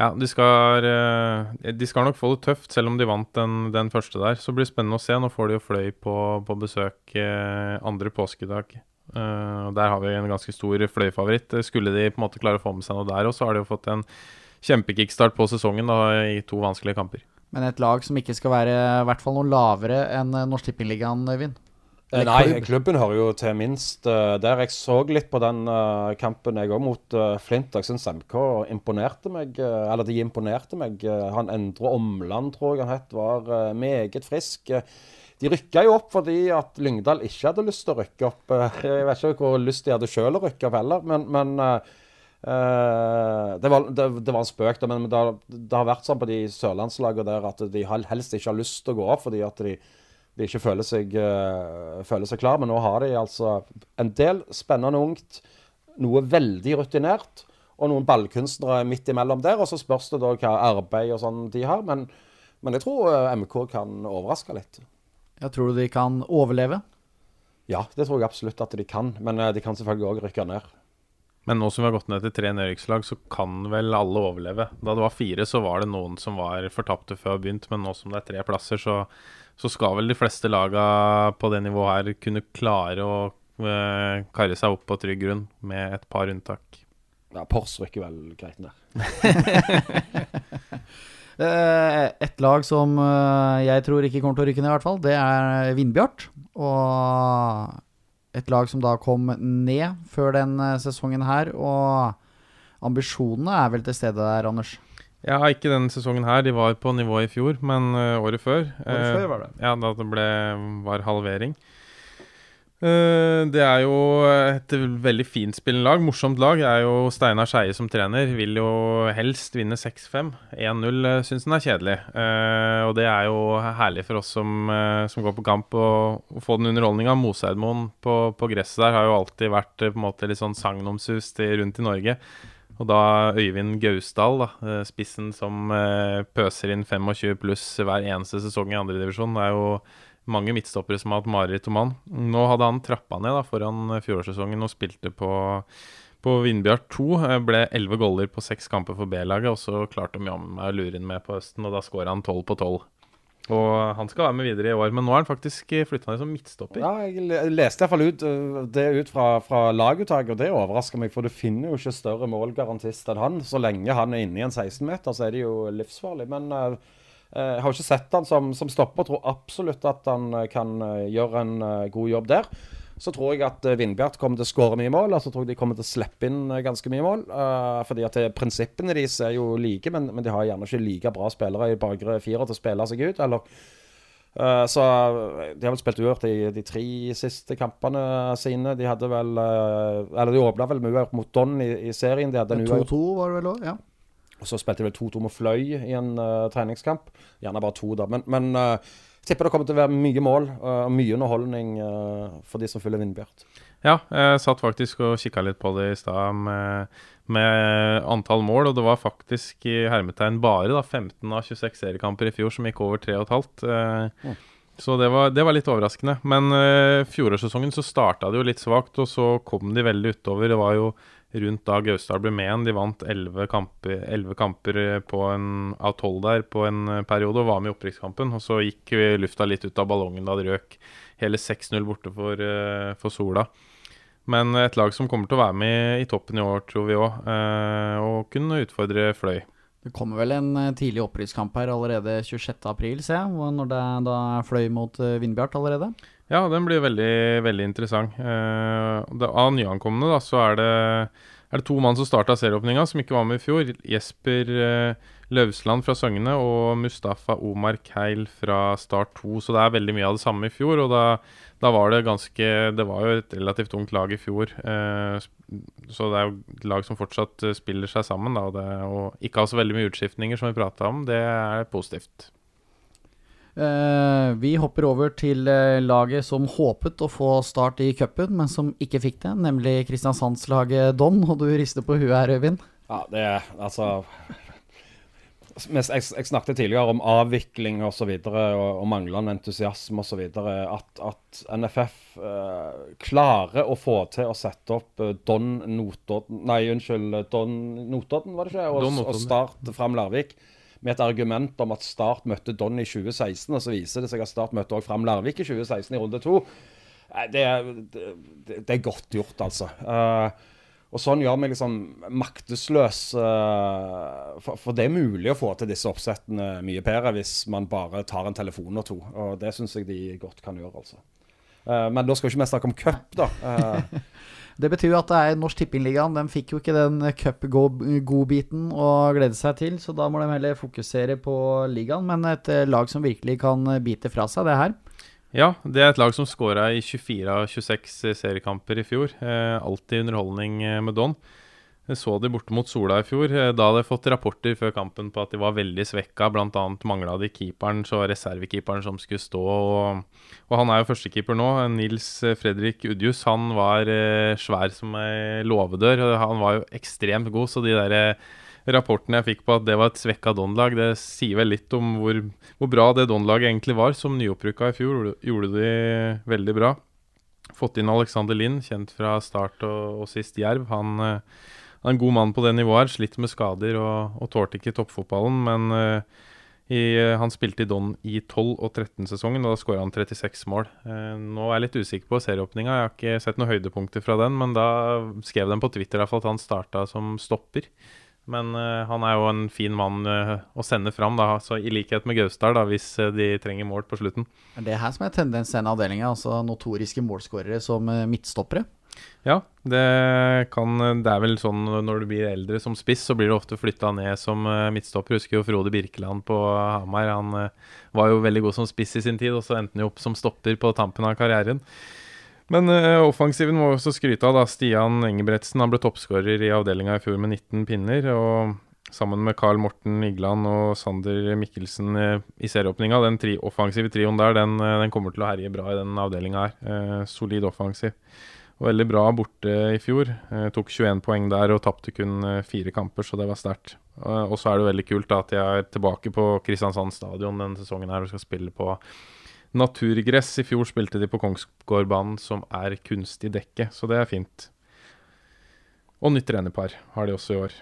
ja, de skal, uh, de skal nok få det tøft, selv om de vant den, den, første der. Så blir det spennende å se. Nå får de jo Fløy på, på besøk andre påskedag. der har vi en ganske stor Fløy-favoritt. Skulle de på en måte klare å få med seg noe der òg, så har de jo fått en kjempekickstart på sesongen da, i to vanskelige kamper. Men et lag som ikke skal være i hvert fall noe lavere enn Norsk Tippingligaen, Øyvind? Eh, nei, klubben hører jo til minst uh, der. Jeg så litt på den uh, kampen jeg òg mot uh, Flint. Jeg syns MK imponerte meg. eller de imponerte meg. han Endre Omland, tror jeg han het, var meget frisk. de rykka jo opp fordi at Lyngdal ikke hadde lyst til å rykke opp. (laughs) jeg vet ikke hvor lyst de hadde sjøl å rykke opp heller, men, men det, var, det, det, var, en spøk, men det, det, har vært sånn på de sørlandslagene der at de helst ikke har lyst til å gå opp fordi at de de ikke føler seg, uh, føler seg klar. Men nå har de altså en del spennende ungt, noe veldig rutinert, og noen ballkunstnere midt imellom der. Og så spørs det da hva arbeid og sånn de har. Men, men jeg tror uh, MK kan overraske litt. Jeg tror du de kan overleve? Ja, det tror jeg absolutt at de kan. Men uh, de kan selvfølgelig òg rykke ned. Men nå som vi har gått ned til tre nedrykkslag, så kan vel alle overleve. Da det var fire, så var det noen som var fortapte før vi begynte, men nå som det er tre plasser, så så skal vel de fleste laga på det nivået her kunne klare å uh, karre seg opp på trygg grunn, med et par unntak. Ja, Pors rykker vel greit ned. (laughs) Eh, et lag som eh, jeg tror ikke kommer til å rykke ned, i hvert fall, det er Vindbjart. Og et lag som da kom ned før den sesongen her. Og ambisjonene er vel til stede der, Anders? Ja, ikke denne sesongen her. De var på nivå i fjor, men uh, året før. Året før var det. Ja, da det ble, var halvering. Uh, det er jo et veldig finspillende lag. Morsomt lag. Det er jo Steinar Skeie som trener. Vil jo helst vinne 6-5. 1-0 uh, syns han er kjedelig. og det er jo herlig for oss som, som går på kamp, å få den underholdninga. Moseidmoen på, på, gresset der har jo alltid vært på en måte litt sånn sagnomsust rundt i Norge. Og da Øyvind Gausdal, da, eh, spissen som eh, pøser inn 25 pluss hver eneste sesong i andredivisjon. Det er jo mange midtstoppere som har hatt mareritt om han. Nå hadde han trappa ned da, foran fjorårssesongen og spilte på, på Vindbjart 2. Eh, ble 11 goller på seks kamper for B-laget, og så klarte de jammen meg å lure inn med på høsten, og da skåra han 12 på 12. Og han skal være med videre i år, men nå er han faktisk flytta ned som midtstopper. Ja, jeg leste iallfall ut, øh, det ut fra, fra laguttaket, og det overrasker meg. For du finner jo ikke større målgarantist enn han. Så lenge han er inne i en 16-meter, så er det jo livsfarlig. Men uh, jeg har ikke sett han som, som stopper. Tror absolutt at han kan gjøre en god jobb der så tror jeg at eh, Vindbjart kommer til å skåre mye mål. Og så tror jeg de kommer til å slippe inn eh, ganske mye mål. Uh, fordi at prinsippene deres er jo like, men, men, de har gjerne ikke like bra spillere i bakre fire til å spille seg ut. Eller uh, Så de har vel spilt uavgjort i de tre siste kampene sine. De hadde vel uh, Eller de åpna vel med uavgjort mot Don i, i, serien. De hadde 2-2 var det vel òg, ja. Og så spilte de vel 2-2 med Fløy i en treningskamp. Gjerne bare to, da. Men, men tipper det kommer til å være mye mål uh, og mye underholdning uh, for de som følger Vindbjart. Ja, jeg satt faktisk og kikka litt på det i stad med, med, antall mål, og det var faktisk i hermetegn bare da, 15 av 26 seriekamper i fjor som gikk over 3,5. Uh, mm. Så det var, det var, litt overraskende. Men uh, fjorårssesongen så starta det jo litt svakt, og så kom de veldig utover. Det var jo rundt da Gausdal ble med igjen. De vant elleve kamper, kamper en, av tolv der på en eh, periode og var med i opprykkskampen. Og så gikk lufta litt ut av ballongen da det røk hele 6-0 borte for, eh, for, Sola. Men et lag som kommer til å være med i toppen i år, tror vi òg, eh, og kunne utfordre Fløy. Det kommer vel en tidlig opprykkskamp her allerede 26.4, ser jeg. Når det da fløy mot Vindbjart allerede. Ja, den blir veldig, veldig interessant. Uh, det, av nyankomne da, så er det, er det to mann som starta serieåpninga, som ikke var med i fjor. Jesper uh, Løvsland fra Søgne og Mustafa Omar Keil fra Start 2. Så det er veldig mye av det samme i fjor. Og da, da var det ganske Det var jo et relativt ungt lag i fjor. Uh, så det er jo et lag som fortsatt spiller seg sammen. Da, og, det, og ikke har så veldig mye utskiftninger, som vi prata om. Det er positivt. Uh, vi hopper over til uh, laget som håpet å få start i cupen, men som ikke fikk det, nemlig Kristiansandslaget Don. Og du rister på huet her, Øyvind. Ja, det er altså jeg, jeg, snakket tidligere om avvikling osv. Og, så videre, og, og manglende entusiasme osv. At, at NFF uh, klarer å få til å sette opp Don Notodden Nei, unnskyld, Don Notodden, var det ikke? Og, og Start fram Larvik med et argument om at Start møtte Don i 2016, og så viser det seg at Start møtte også Fram Larvik i 2016 i runde to. Det, det, det, er godt gjort, altså. Uh, og sånn gjør meg liksom maktesløs. Uh, for, for, det er mulig å få til disse oppsettene mye bedre hvis man bare tar en telefon og to. Og det syns jeg de godt kan gjøre, altså. Uh, men da skal vi ikke vi snakke om cup, da. Det betyr jo at det er Norsk Tippingligaen. De fikk jo ikke den cup-godbiten å glede seg til, så da må de heller fokusere på ligaen. Men et lag som virkelig kan bite fra seg det her. Ja, det er et lag som skåra i 24 av 26 seriekamper i fjor. Eh, alltid underholdning med Don. Jeg så de borte mot Sola i fjor. Eh, da hadde jeg fått rapporter før kampen på at de var veldig svekka. Blant annet mangla de keeperen, så reservekeeperen som skulle stå. Og, og han er jo førstekeeper nå. Nils Fredrik Udjus. Han var eh, svær som ei låvedør. Han var jo ekstremt god, så de der eh, rapportene jeg fikk på at det var et svekka Don-lag, det sier vel litt om hvor, hvor bra det Don-laget egentlig var. Som nyopprykka i fjor gjorde de veldig bra. Fått inn Alexander Lind, kjent fra start og, og sist Jerv. Han eh, en god mann på det nivået. her, Slitt med skader og, og tålte ikke toppfotballen. Men uh, i, uh, han spilte i Don i 12- og 13-sesongen, og da skåra han 36 mål. Uh, nå er jeg litt usikker på serieåpninga. Jeg har ikke sett noen høydepunkter fra den, men da skrev de på Twitter at han starta som stopper. Men han er jo en fin mann å sende fram, da, så i likhet med Gausdal, hvis de trenger mål på slutten. Er det her som er tendens i avdelinga? Altså notoriske målskårere som midtstoppere? Ja, det, kan, det er vel sånn når du blir eldre som spiss, så blir du ofte flytta ned som midtstopper. Husker jo Frode Birkeland på Hamar. Han uh, var jo veldig god som spiss i sin tid, og så endte han jo opp som stopper på tampen av karrieren. Men uh, offensiven må også skryte av da Stian Engebretsen. Han ble toppskårer i avdelinga i fjor med 19 pinner. og Sammen med Carl Morten Igland og Sander Mikkelsen uh, i serieåpninga. Den tri offensive trioen der, den, den, kommer til å herje bra i den avdelinga her. solid offensiv veldig bra borte i fjor. Tok 21 poeng der og tapte kun fire kamper, så det var sterkt. Og så er det veldig kult da, at de er tilbake på Kristiansand stadion denne sesongen her og skal spille på naturgress. I fjor spilte de på Kongsgårdbanen, som er kunstig dekke, så det er fint. Og nytt trenerpar har de også i år.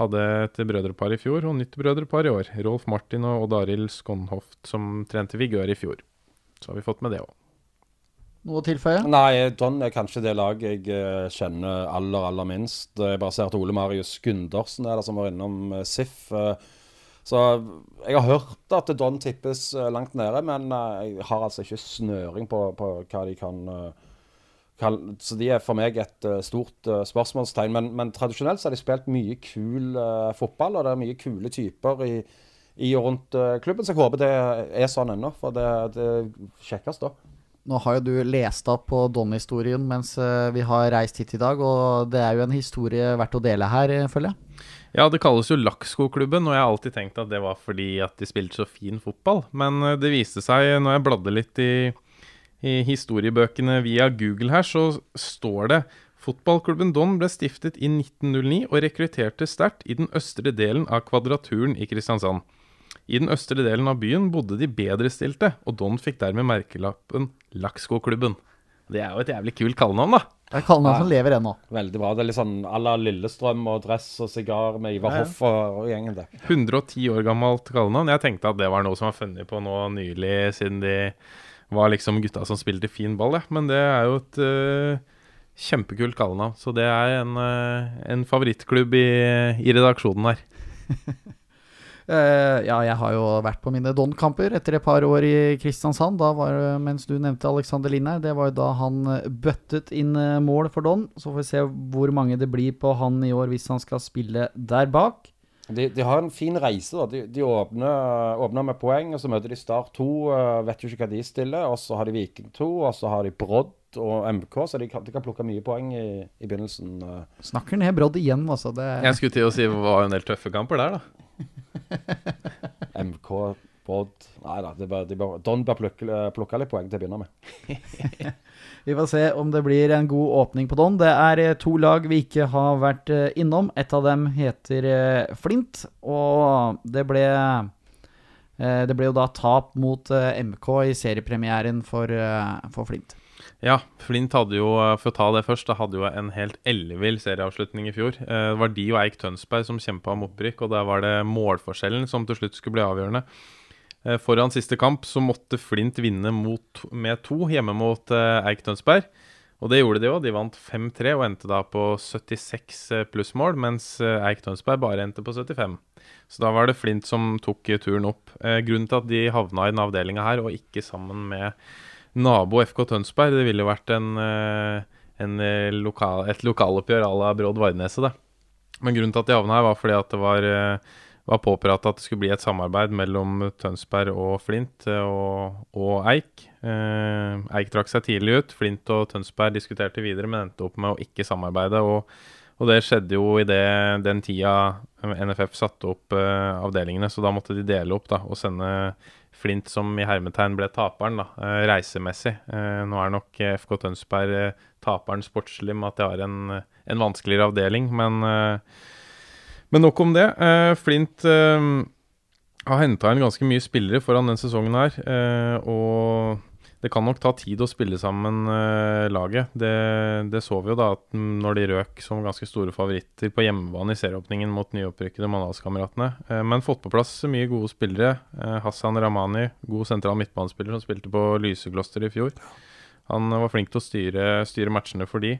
Hadde et brødrepar i fjor og nytt brødrepar i år. Rolf Martin og Odd Arild Skonhoft, som trente Vigør i fjor. Så har vi fått med det òg. Noe å tilføye? Nei, Don er kanskje det laget jeg eh, kjenner aller, aller minst. Jeg bare ser at Ole Marius Gundersen er der, som var innom eh, SIF. Eh, så jeg har hørt at Don tippes langt nede, men jeg har altså ikke snøring på, på hva de kan, kan, Så de er for meg et stort spørsmålstegn. Men, men tradisjonelt så har de spilt mye kul uh, fotball, og det er mye kule typer i, i og rundt klubben. Så jeg håper det er sånn ennå, for det, det kjekkes da. Nå har jo du lest opp på Don-historien mens eh, vi har reist hit i dag, og det er jo en historie verdt å dele her, eh, føler jeg. Ja, det kalles jo Lakkskoklubben, og jeg har alltid tenkt at det var fordi at de spilte så fin fotball. Men eh, det viste seg, når jeg bladde litt i, i historiebøkene via Google her, så står det Fotballklubben Don ble stiftet i 1909 og rekrutterte sterkt i den østre delen av Kvadraturen i Kristiansand. I den østre delen av byen bodde de bedrestilte, og Don fikk dermed merkelappen Lakskoklubben. Det er jo et jævlig kult kallenavn, da. Det er kallenavn som lever ennå. Veldig bra. Det er litt sånn à la Lillestrøm og dress og sigar med Ivar Hoff og, og, gjengen der. 110 år gammelt kallenavn. Jeg tenkte at det var noe som var funnet på nå nylig, siden de var liksom gutta som spilte fin ball, ja. Men det er jo et uh, kjempekult kallenavn. Så det er en, uh, en favorittklubb i, i redaksjonen her. (laughs) Uh, ja, jeg har jo vært på mine Don-kamper etter et par år i Kristiansand. Da var, mens du nevnte Alexander Lind her, det var jo da han eh, bøttet inn eh, mål for Don. Så får vi se hvor mange det blir på han i år hvis han skal spille der bak. De, de har en fin reise. da. De, de åpner, åpner, med poeng, og så møter de Start 2. Uh, vet jo ikke hva de stiller. Og så har de Viking 2, og så har de Brodd og MK, så de kan, de kan plukke mye poeng i, i begynnelsen. Snakker ned Brodd igjen, altså. Det... Jeg skulle til å si det var en del tøffe kamper der, da. MK, Brodd Nei da, de bør, Don bør plukke, plukke, litt poeng til å begynne med. (laughs) vi får se om det blir en god åpning på Don. Det er eh, to lag vi ikke har vært eh, innom. Et av dem heter eh, Flint, og det ble det ble jo da tap mot MK i seriepremieren for, for Flint. Ja, Flint hadde jo, eh, for å ta det først, da hadde jo en helt ellevill serieavslutning i fjor. Eh, det var de og Eik Tønsberg som kjempa om opprykk, og der var det målforskjellen som til slutt skulle bli avgjørende. Eh, foran siste kamp så måtte Flint vinne mot, med to hjemme mot Eik Tønsberg. Og det gjorde de òg. De vant 5-3 og endte da på 76 plussmål, mens Eik Tønsberg bare endte på 75. Så da var det Flint som tok turen opp. Grunnen til at de havna i den avdelinga her, og ikke sammen med nabo FK Tønsberg. Det ville vært en, en lokal, et lokaloppgjør à la Brodd Vardneset, det. Men grunnen til at de havna her, var fordi at det var, var påprata at det skulle bli et samarbeid mellom Tønsberg og Flint og, og Eik. Eh, Eik trakk seg tidlig ut. Flint og Tønsberg diskuterte videre, men endte opp med å ikke samarbeide. og og det skjedde jo i det, den tida NFF satte opp uh, avdelingene, så da måtte de dele opp da, og sende Flint, som i hermetegn ble taperen, da, uh, reisemessig. Uh, nå er nok FK Tønsberg taperen sportslig med at de har en, en vanskeligere avdeling, men, men nok om det. Flint har henta inn ganske mye spillere foran den sesongen her, og det kan nok ta tid å spille sammen uh, laget. Det, det, så vi jo da at når de røk som ganske store favoritter på hjemmebane i serieåpningen mot nyopprykkede Mandalskameratene. Uh, men fått på plass mye gode spillere. Uh, Hassan Ramani, god sentral midtbanespiller som spilte på Lysekloster i fjor. Han var flink til å styre, styre matchene for de.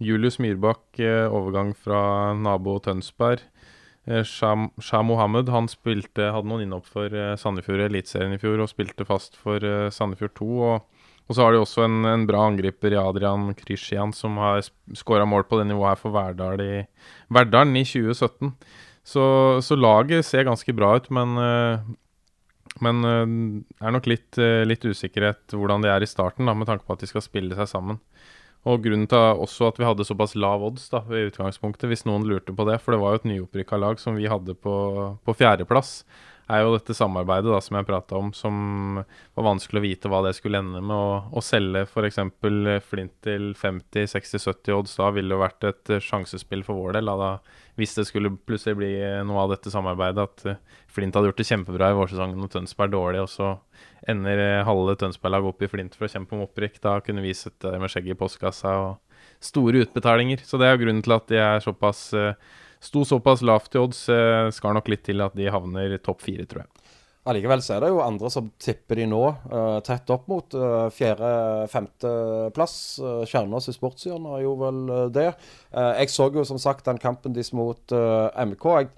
Julius Myrbakk, overgang fra nabo Tønsberg. Eh, Shah, Mohammed han spilte, hadde noen innhopp for uh, Sandefjord i Eliteserien i fjor og spilte fast for uh, Sandefjord 2. Og, og, så har de også en, en bra angriper i Adrian Krishian, som har skåra mål på det nivået her for Verdal i, Verdalen i 2017. Så, så, laget ser ganske bra ut, men, det er nok litt, litt usikkerhet hvordan de er i starten, da, med tanke på at de skal spille seg sammen. Og grunnen til også at vi hadde såpass lav odds da, i utgangspunktet, hvis noen lurte på det, for det var jo et nyopprykka lag som vi hadde på, på fjerdeplass, er jo dette samarbeidet da, som jeg prata om, som var vanskelig å vite hva det skulle ende med. Å, å selge f.eks. Flint til 50-60-70 odds da ville jo vært et sjansespill for vår del. Da, hvis det skulle plutselig bli noe av dette samarbeidet, at Flint hadde gjort det kjempebra i vårsesongen og Tønsberg dårlig, og så ender eh, halve Tønsberg-laget opp i Flint for å kjempe om opprykk. Da kunne vi sitte med skjegget i postkassa og store utbetalinger. Så det er grunnen til at de er såpass eh, sto såpass lavt i odds. Eh, skal nok litt til at de havner topp fire, tror jeg. Allikevel så er det jo andre som tipper de nå uh, tett opp mot uh, fjerde-femteplass. Uh, Kjernås i Sportshjørnet er jo vel uh, det. jeg så jo som sagt den kampen deres mot MK. Jeg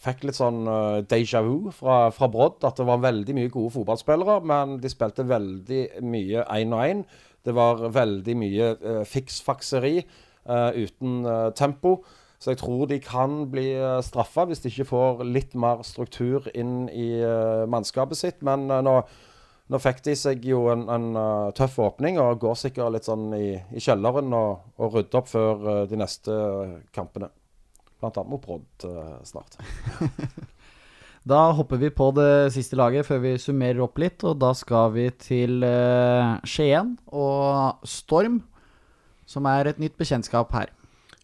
fikk litt sånn uh, déjà vu fra, fra Brodd. At det var veldig mye gode fotballspillere, men de spilte veldig mye én og én. Det var veldig mye uh, fiksfakseri uh, uten tempo. Så jeg tror de kan bli uh, straffa hvis de ikke får litt mer struktur inn i uh, mannskapet sitt. Men nå, nå, fikk de seg jo en, en tøff åpning og går sikkert litt sånn i, i kjelleren og, og rydder opp før de neste kampene. Blant annet mot Brodd snart. (laughs) da hopper vi på det siste laget før vi summerer opp litt. Og da skal vi til Skien og Storm, som er et nytt bekjentskap her.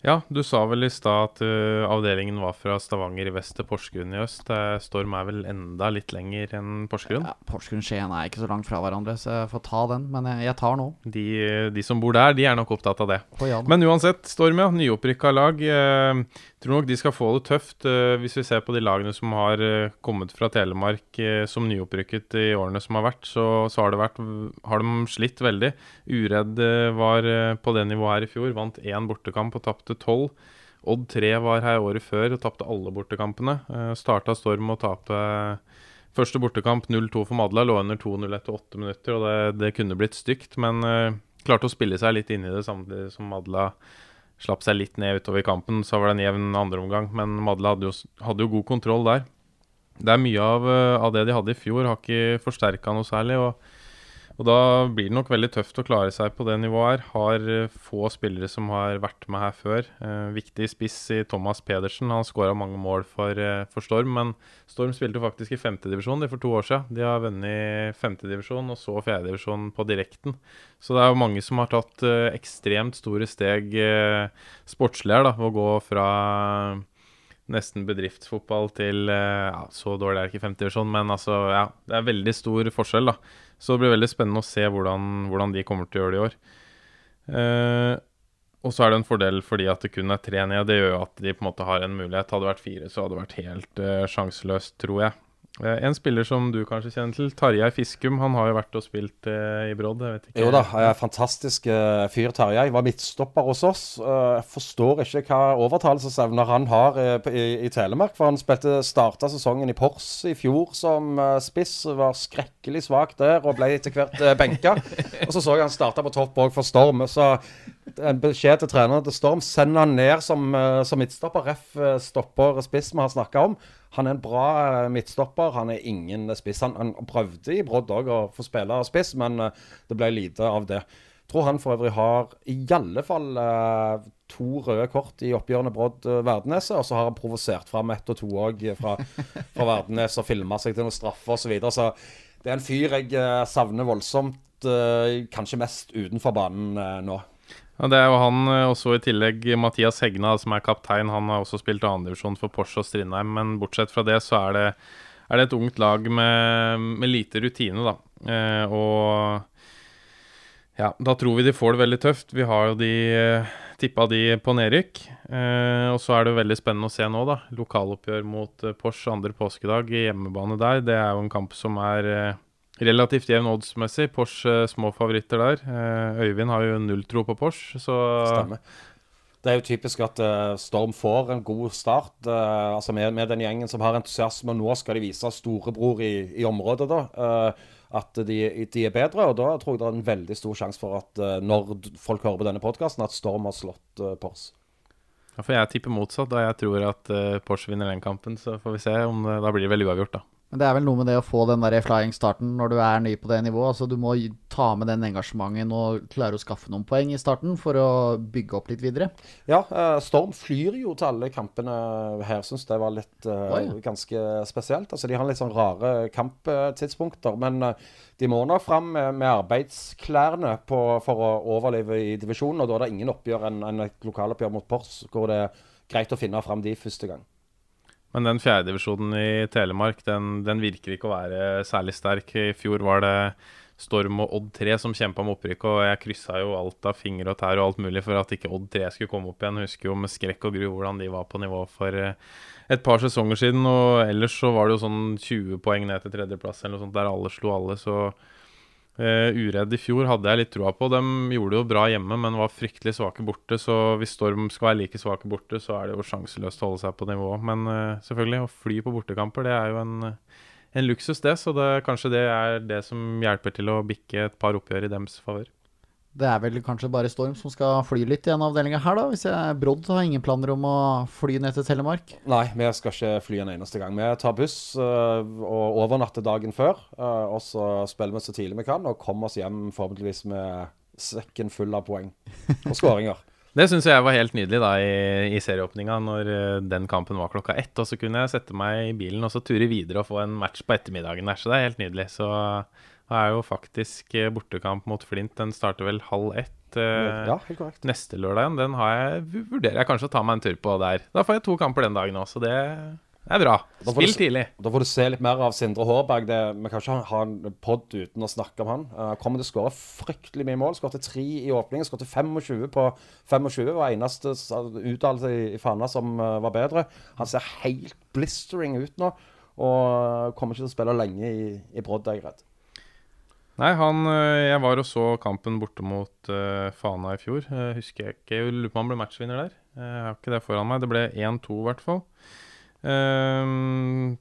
Ja, du sa vel i stad at uh, avdelingen var fra Stavanger i vest til Porsgrunn i øst. Uh, Storm er vel enda litt lenger enn Porsgrunn? Ja, Porsgrunn-Skien er ikke så langt fra hverandre, så jeg får ta den. Men jeg, jeg tar nå. De, de, som bor der, de er nok opptatt av det. Men uansett, Storm, ja. Nyopprykka lag. Uh, tror nok de skal få det tøft uh, hvis vi ser på de lagene som har kommet fra Telemark som nyopprykket i årene som har vært. Så, så har, vært, har, de slitt veldig. Uredd var på det nivået her i fjor. Vant én bortekamp og tapte tapte tolv. Odd 3 var her året før og tapte alle bortekampene. Uh, Starta Storm og å tape første bortekamp 0-2 for Madla. Lå under 2-0 etter åtte minutter, og det, det kunne blitt stygt. Men uh, klarte å spille seg litt inn i det samtidig som Madla slapp seg litt ned utover kampen. Så var det en jevn andreomgang, men Madla hadde jo, hadde jo, god kontroll der. Det er mye av, av, det de hadde i fjor, har ikke forsterka noe særlig. og og da blir det nok veldig tøft å klare seg på det nivået her. Har eh, få spillere som har vært med her før. Eh, viktig spiss i Thomas Pedersen. Han skåra mange mål for, eh, for, Storm, men Storm spilte faktisk i femtedivisjon for to år siden. De har vunnet femtedivisjon og så fjerdedivisjon på direkten. Så det er jo mange som har tatt eh, ekstremt store steg eh, sportslig her, da, ved å gå fra nesten bedriftsfotball til eh, ja, Så dårlig er det ikke femtedivisjon, men altså, ja, det er veldig stor forskjell, da. Så det blir veldig spennende å se hvordan, hvordan de kommer til å gjøre det i år. Eh, og så er det en fordel fordi at det kun er tre ned. Det gjør jo at de på en måte har en mulighet. Hadde det vært fire, så hadde det vært helt eh, sjanseløst, tror jeg. Eh, en spiller som du kanskje kjenner til, Tarjei Fiskum. Han har jo vært og spilt eh, i Brodd. Jo da, fantastisk uh, fyr Tarjei. Var midtstopper hos oss. Jeg forstår ikke hva overtalelsesevner han har i, i, Telemark. For han spilte starta sesongen i Pors i fjor som spiss. Var skrekkelig svak der og ble etter hvert benka. og så så jeg han starta på topp òg for Storm. Så en beskjed til treneren til Storm. Send han ned som, som midtstopper. Ref stopper spiss vi har snakka om. Han er en bra eh, midtstopper. Han er ingen spiss. Han, han prøvde i Brodd òg å få spille spiss, men eh, det ble lite av det. Jeg tror han for øvrig har i alle fall eh, to røde kort i oppgjørene Brodd-Verdeneset. Og så har han provosert fram ett og to òg fra, fra Verdenes og filma seg til noen straffer osv. Så, videre. så det er en fyr jeg savner voldsomt, kanskje mest utenfor banen nå. Ja, Det er jo han, og også i tillegg Mathias Hegna, som er kaptein. Han har også spilt andredivisjon for Porsche og Strindheim, men bortsett fra det så er det, er det et ungt lag med, med lite rutine, da. Eh, og ja, da tror vi de får det veldig tøft. Vi har jo de eh, tippa de på nedrykk. Eh, og så er det veldig spennende å se nå, da. Lokaloppgjør mot eh, Porsche andre påskedag hjemmebane der. Det er jo en kamp som er eh, Relativt jevn oddsmessig. Porsche eh, små favoritter der. Eh, Øyvind har jo null tro på Porsche, så Stemmer. Det er jo typisk at uh, Storm får en god start. Altså med, med, den gjengen som har entusiasme. og Nå skal de vise storebror i, i området da, at de, de, er bedre. og Da tror jeg det er en veldig stor sjanse for at når folk hører på denne podkasten, at Storm har slått Porsche. Ja, for jeg tipper motsatt. da Jeg tror at Porsche vinner den kampen. Så får vi se om det, da blir det vel uavgjort, da. Men det er vel noe med det å få den der flying-starten når du er ny på det nivået. Altså Du må ta med den engasjementen og klare å skaffe noen poeng i starten for å bygge opp litt videre. Ja, uh, Storm flyr jo til alle kampene her. Syns det var litt uh, Oi. ganske spesielt. Altså De har litt sånn rare kamptidspunkter. Men uh, de må nok fram med, med arbeidsklærne på, for å overleve i divisjonen. Og da er det ingen oppgjør enn en et lokaloppgjør mot Pors, hvor det er greit å finne fram de første gang. Men den fjerdedivisjonen i Telemark den, den, virker ikke å være særlig sterk. I fjor var det Storm og Odd 3 som kjempa om opprykket, og jeg kryssa jo alt av finger og tær og alt mulig for at ikke Odd 3 skulle komme opp igjen. Jeg husker jo med skrekk og gru hvordan de var på nivå for eh, et par sesonger siden. Og ellers så var det jo sånn 20 poeng ned til tredjeplass eller noe sånt der alle slo alle, så Uh, Uredd i fjor hadde jeg litt troa på. De gjorde det jo bra hjemme, men var fryktelig svake borte. Så hvis Storm skal være like svake borte, så er det jo sjanseløst å holde seg på nivå. Men uh, selvfølgelig, å fly på bortekamper, det er jo en, en luksus, det. Så det, kanskje det er det som hjelper til å bikke et par oppgjør i dems favør. Det er vel kanskje bare Storm som skal fly litt i en avdelinga her, da? Hvis jeg Brodd har ingen planer om å fly ned til Telemark? Nei, vi skal ikke fly en eneste gang. Vi tar buss uh, og overnatter dagen før. Uh, og så spiller vi så tidlig vi kan, og kommer oss hjem forhåpentligvis med sekken full av poeng og skåringer. (laughs) Det syns jeg var helt nydelig da i, i serieåpninga, når uh, den kampen var klokka ett. Og så kunne jeg sette meg i bilen og så ture videre og få en match på ettermiddagen der. Så det er helt nydelig. Så det er jo faktisk eh, bortekamp mot Flint. Den starter vel halv ett eh, ja, helt korrekt. neste lørdag. Den jeg, vurderer jeg kanskje å ta meg en tur på der. Da får jeg to kamper den dagen også, så det er bra. Spill du, tidlig. Da får du se litt mer av Sindre Hårberg. Det, vi kan ikke ha en pod uten å snakke om han. Uh, kommer til å skåre fryktelig mye mål. Skåret tre i åpningen. Skåret 25 på 25. Var eneste uttalelse i, i Fana som uh, var bedre. Han ser helt blistering ut nå. Og kommer ikke til å spille lenge i, i Brodd, er jeg redd. Nei, han eh, Jeg var og så kampen borte mot uh, Fana i fjor. Uh, husker jeg ikke. Jeg lurer på om han ble matchvinner der. Jeg har ikke det foran meg. Det ble 1-2 i hvert fall. Uh,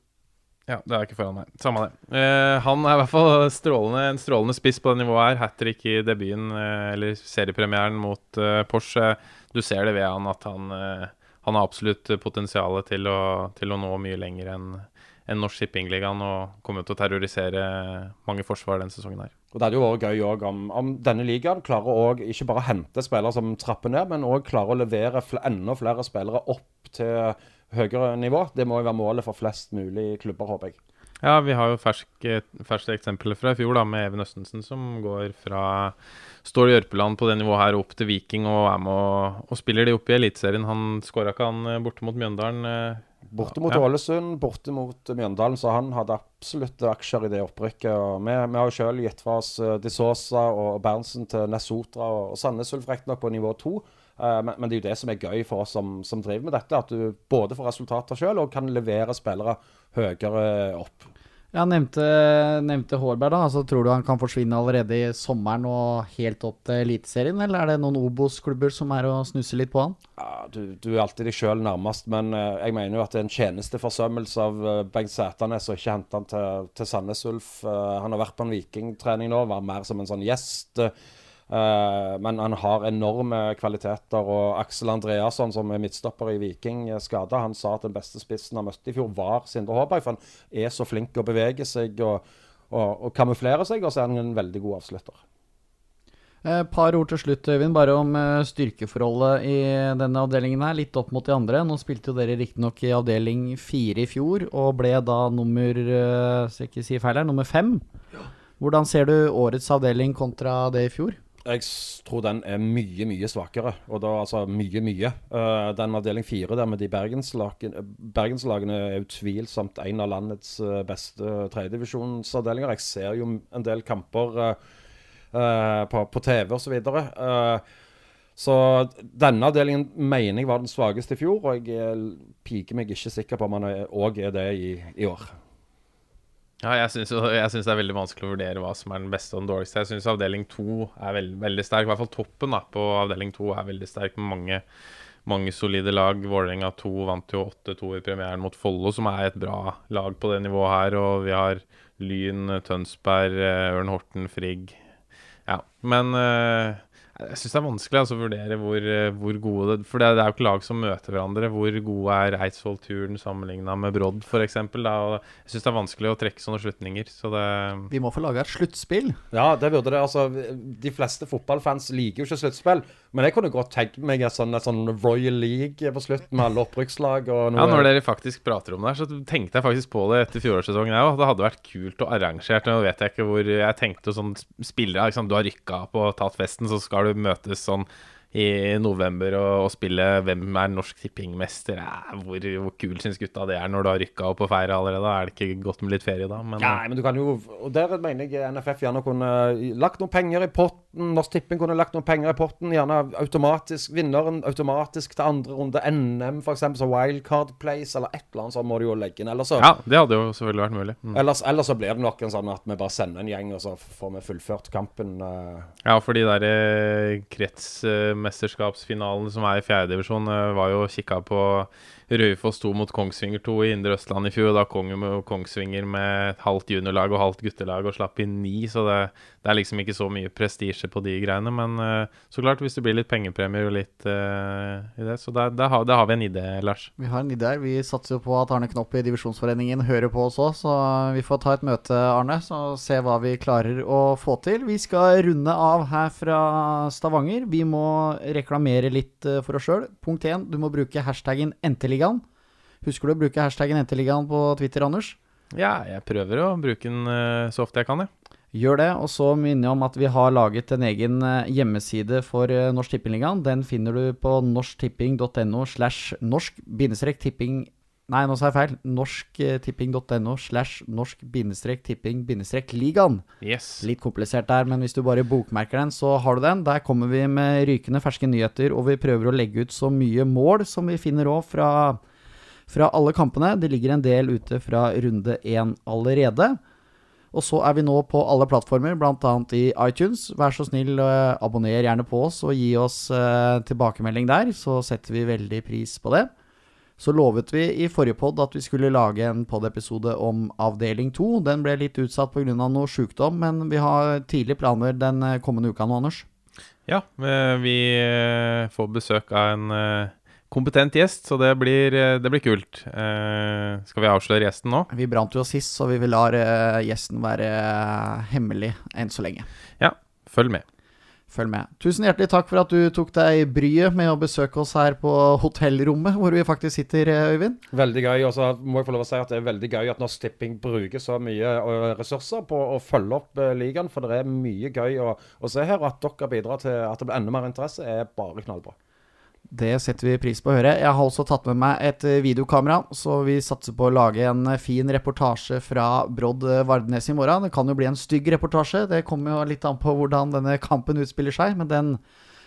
ja, det er ikke foran meg. Samme det. han er i hvert fall strålende, en strålende spiss på det nivået her. Hat trick i debuten, eller seriepremieren mot Porsche. Du ser det ved han at han, han har absolutt potensial til til å nå mye lenger enn enn Norsk Shippingligaen og kommer til å terrorisere mange forsvar den sesongen her. Og Det hadde jo vært gøy også om, om denne ligaen klarer å ikke bare hente spillere som trapper ned, men òg klarer å levere fl enda flere spillere opp til høyere nivå. Det må jo være målet for flest mulig klubber, håper jeg. Ja, vi har jo ferske, ferske eksempler fra i fjor, da, med Even Østensen, som går fra Stål Jørpeland på det nivået her opp til Viking og er med og, og spiller de opp i Eliteserien. Han skåra ikke han eh, borte mot Mjøndalen eh, Borte mot ja. Ålesund, borte mot Mjøndalen, så han hadde absolutt aksjer i det opprykket. Vi, vi har jo selv gitt fra oss uh, De Sosa og Berntsen til Nesotra og, og Sandnes Ulf riktignok på nivå to. Uh, men, men, det er jo det som er gøy for oss som, som driver med dette. At du både får resultater selv og kan levere spillere høyere opp. Jeg nevnte, nevnte Hårberg, da. Altså, tror du han kan forsvinne allerede i sommeren og helt opp til Eliteserien, eller er det noen Obos-klubber som er å snusse litt på han? Ja, du, du er alltid deg sjøl nærmest, men uh, jeg mener jo at det er en tjenesteforsømmelse av uh, Bengt Sæternes å ikke hente han til, til Sandnes Ulf. Uh, han har vært på en vikingtrening nå, var mer som en sånn gjest. Uh, men han har enorme kvaliteter. Og Aksel Andreasson, som er midtstopper i Viking, skada. Han sa at den beste spissen han møtte i fjor, var Sindre Håberg. For han er så flink å bevege seg og, og, og kamuflere seg, og så er han en veldig god avslutter. Et eh, par ord til slutt, Øyvind, bare om eh, styrkeforholdet i denne avdelingen her, litt opp mot de andre. Nå spilte jo dere riktignok i avdeling fire i fjor, og ble da nummer skal jeg ikke si feil her, nummer fem. Hvordan ser du årets avdeling kontra det i fjor? Jeg tror den er mye, mye svakere. Og da altså mye, mye. Uh, den avdeling fire der med de bergenslagene, bergenslagene er utvilsomt en av landets uh, beste tredjedivisjonsavdelinger. Jeg ser jo en del kamper uh, på, på, TV osv. Uh, så denne avdelingen mener jeg var den svakeste i fjor, og jeg piker meg ikke sikker på om han òg er det i, i år. Ja, jeg syns det er veldig vanskelig å vurdere hva som er den beste og den dårligste. Jeg syns avdeling to er veld, veldig sterk. I hvert fall toppen da, på avdeling to er veldig sterk med mange, mange solide lag. Vålerenga 2 vant jo 8-2 i premieren mot Follo, som er et bra lag på det nivået her. Og vi har Lyn, Tønsberg, eh, Ørn Horten, Frigg. Ja, men uh, jeg syns det er vanskelig altså, å vurdere hvor, eh, hvor gode det For det, det, er jo ikke lag som møter hverandre. Hvor gode er Eidsvoll-turen sammenligna med Brodd, f.eks.? Jeg syns det er vanskelig å trekke sånne slutninger. Så det Vi må få laga et sluttspill. Ja, det burde det. Altså, de fleste fotballfans liker jo ikke sluttspill. Men jeg kunne godt tenkt meg et sånn, et sånn Royal League på slutt, med alle opprykkslag og noe Ja, når dere faktisk prater om det her, så tenkte jeg faktisk på det etter fjorårssesongen, jeg òg. Det hadde vært kult og arrangert. Nå vet jeg ikke hvor Jeg tenkte sånn spillere liksom, Du har rykka opp og tatt festen, så skal du møtes sånn i november og, og spille hvem er norsk tippingmester. Ja, hvor, hvor kul syns gutta det er når du har rykka opp og feira allerede? Er det ikke godt med litt ferie da? Men, Nei, men du kan jo Og der mener jeg NFF gjerne kunne lagt noen penger i potten. Norsk Tipping kunne lagt noen penger i potten. Gjerne automatisk vinneren automatisk til andre runde. NM f.eks. Så Wildcard Place eller et eller annet sånt må du jo legge inn. Ellers så Ja, det hadde jo selvfølgelig vært mulig. Mm. Ellers, ellers, så blir det nok en sånn at vi bare sender en gjeng, og så får vi fullført kampen. Uh... Ja, for de der eh, krets... Mesterskapsfinalen som er i fjerdedivisjon, eh, var jo kikka på Raufoss 2 mot Kongsvinger 2 i Indre Østland i fjor. Da kom jo Kongsvinger med halvt juniorlag og halvt guttelag og slapp inn ni, så det, det er liksom ikke så mye prestisje på de greiene. Men uh, så klart, hvis det blir litt pengepremier og litt uh, i det, så der, har, har, vi en idé, Lars. Vi har en idé. Vi satser jo på at Arne Knopp i Divisjonsforeningen hører på oss òg, så vi får ta et møte, Arne, og se hva vi klarer å få til. Vi skal runde av her fra Stavanger. Vi må reklamere litt for oss sjøl. Punkt én, du må bruke hashtaggen NTLI Ligaen. Husker du å bruke hashtaggen Jenteligaen på Twitter, Anders? Ja, jeg prøver å bruke den uh, så ofte jeg kan, jeg. Gjør det, og så minner jeg om at vi har laget en egen uh, hjemmeside for uh, Norsk Tippingligaen. Den finner du på norsktipping.no slash norsk-tipping Nei, nå sa jeg feil. Norsktipping.no slash norsk-tipping-ligaen. Yes. Litt komplisert der, men hvis du bare bokmerker den, så har du den. Der kommer vi med rykende ferske nyheter, og vi prøver å legge ut så mye mål som vi finner òg fra, fra alle kampene. Det ligger en del ute fra runde én allerede. Og så er vi nå på alle plattformer, bl.a. i iTunes. Vær så snill, uh, abonner gjerne på oss og gi oss uh, tilbakemelding der, så setter vi veldig pris på det. Så lovet vi i forrige pod at vi skulle lage en pod-episode om avdeling 2. Den ble litt utsatt pga. noe sjukdom, men vi har tidlige planer den eh, kommende uka nå, Anders. Ja, vi eh, får besøk av en eh, kompetent gjest, så det blir, det blir kult. skal vi avsløre gjesten nå? Vi brant jo sist, så vi vil la gjesten være hemmelig enn så lenge. Ja, følg med. Følg med. Tusen hjertelig takk for at du tok deg bryet med å besøke oss her på hotellrommet, hvor vi faktisk sitter, eh, Øyvind. Veldig gøy. Og så må jeg få lov å si at det er veldig gøy at Norsk Tipping bruker så mye eh, ressurser på å følge opp eh, ligaen, for det er mye gøy å, å se her. Og at dere bidrar til at det blir enda mer interesse, er bare knallbra. Det setter vi pris på å høre. Jeg har også tatt med meg et eh, videokamera, så vi satser på å lage en eh, fin reportasje fra Brodd Vardnes i morgen. Det kan jo bli en stygg reportasje, det kommer jo litt an på hvordan denne kampen utspiller seg. Men den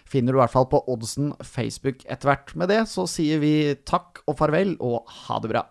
finner du i hvert fall på Oddsen Facebook etter hvert. Med det så sier vi takk og farvel, og ha det bra.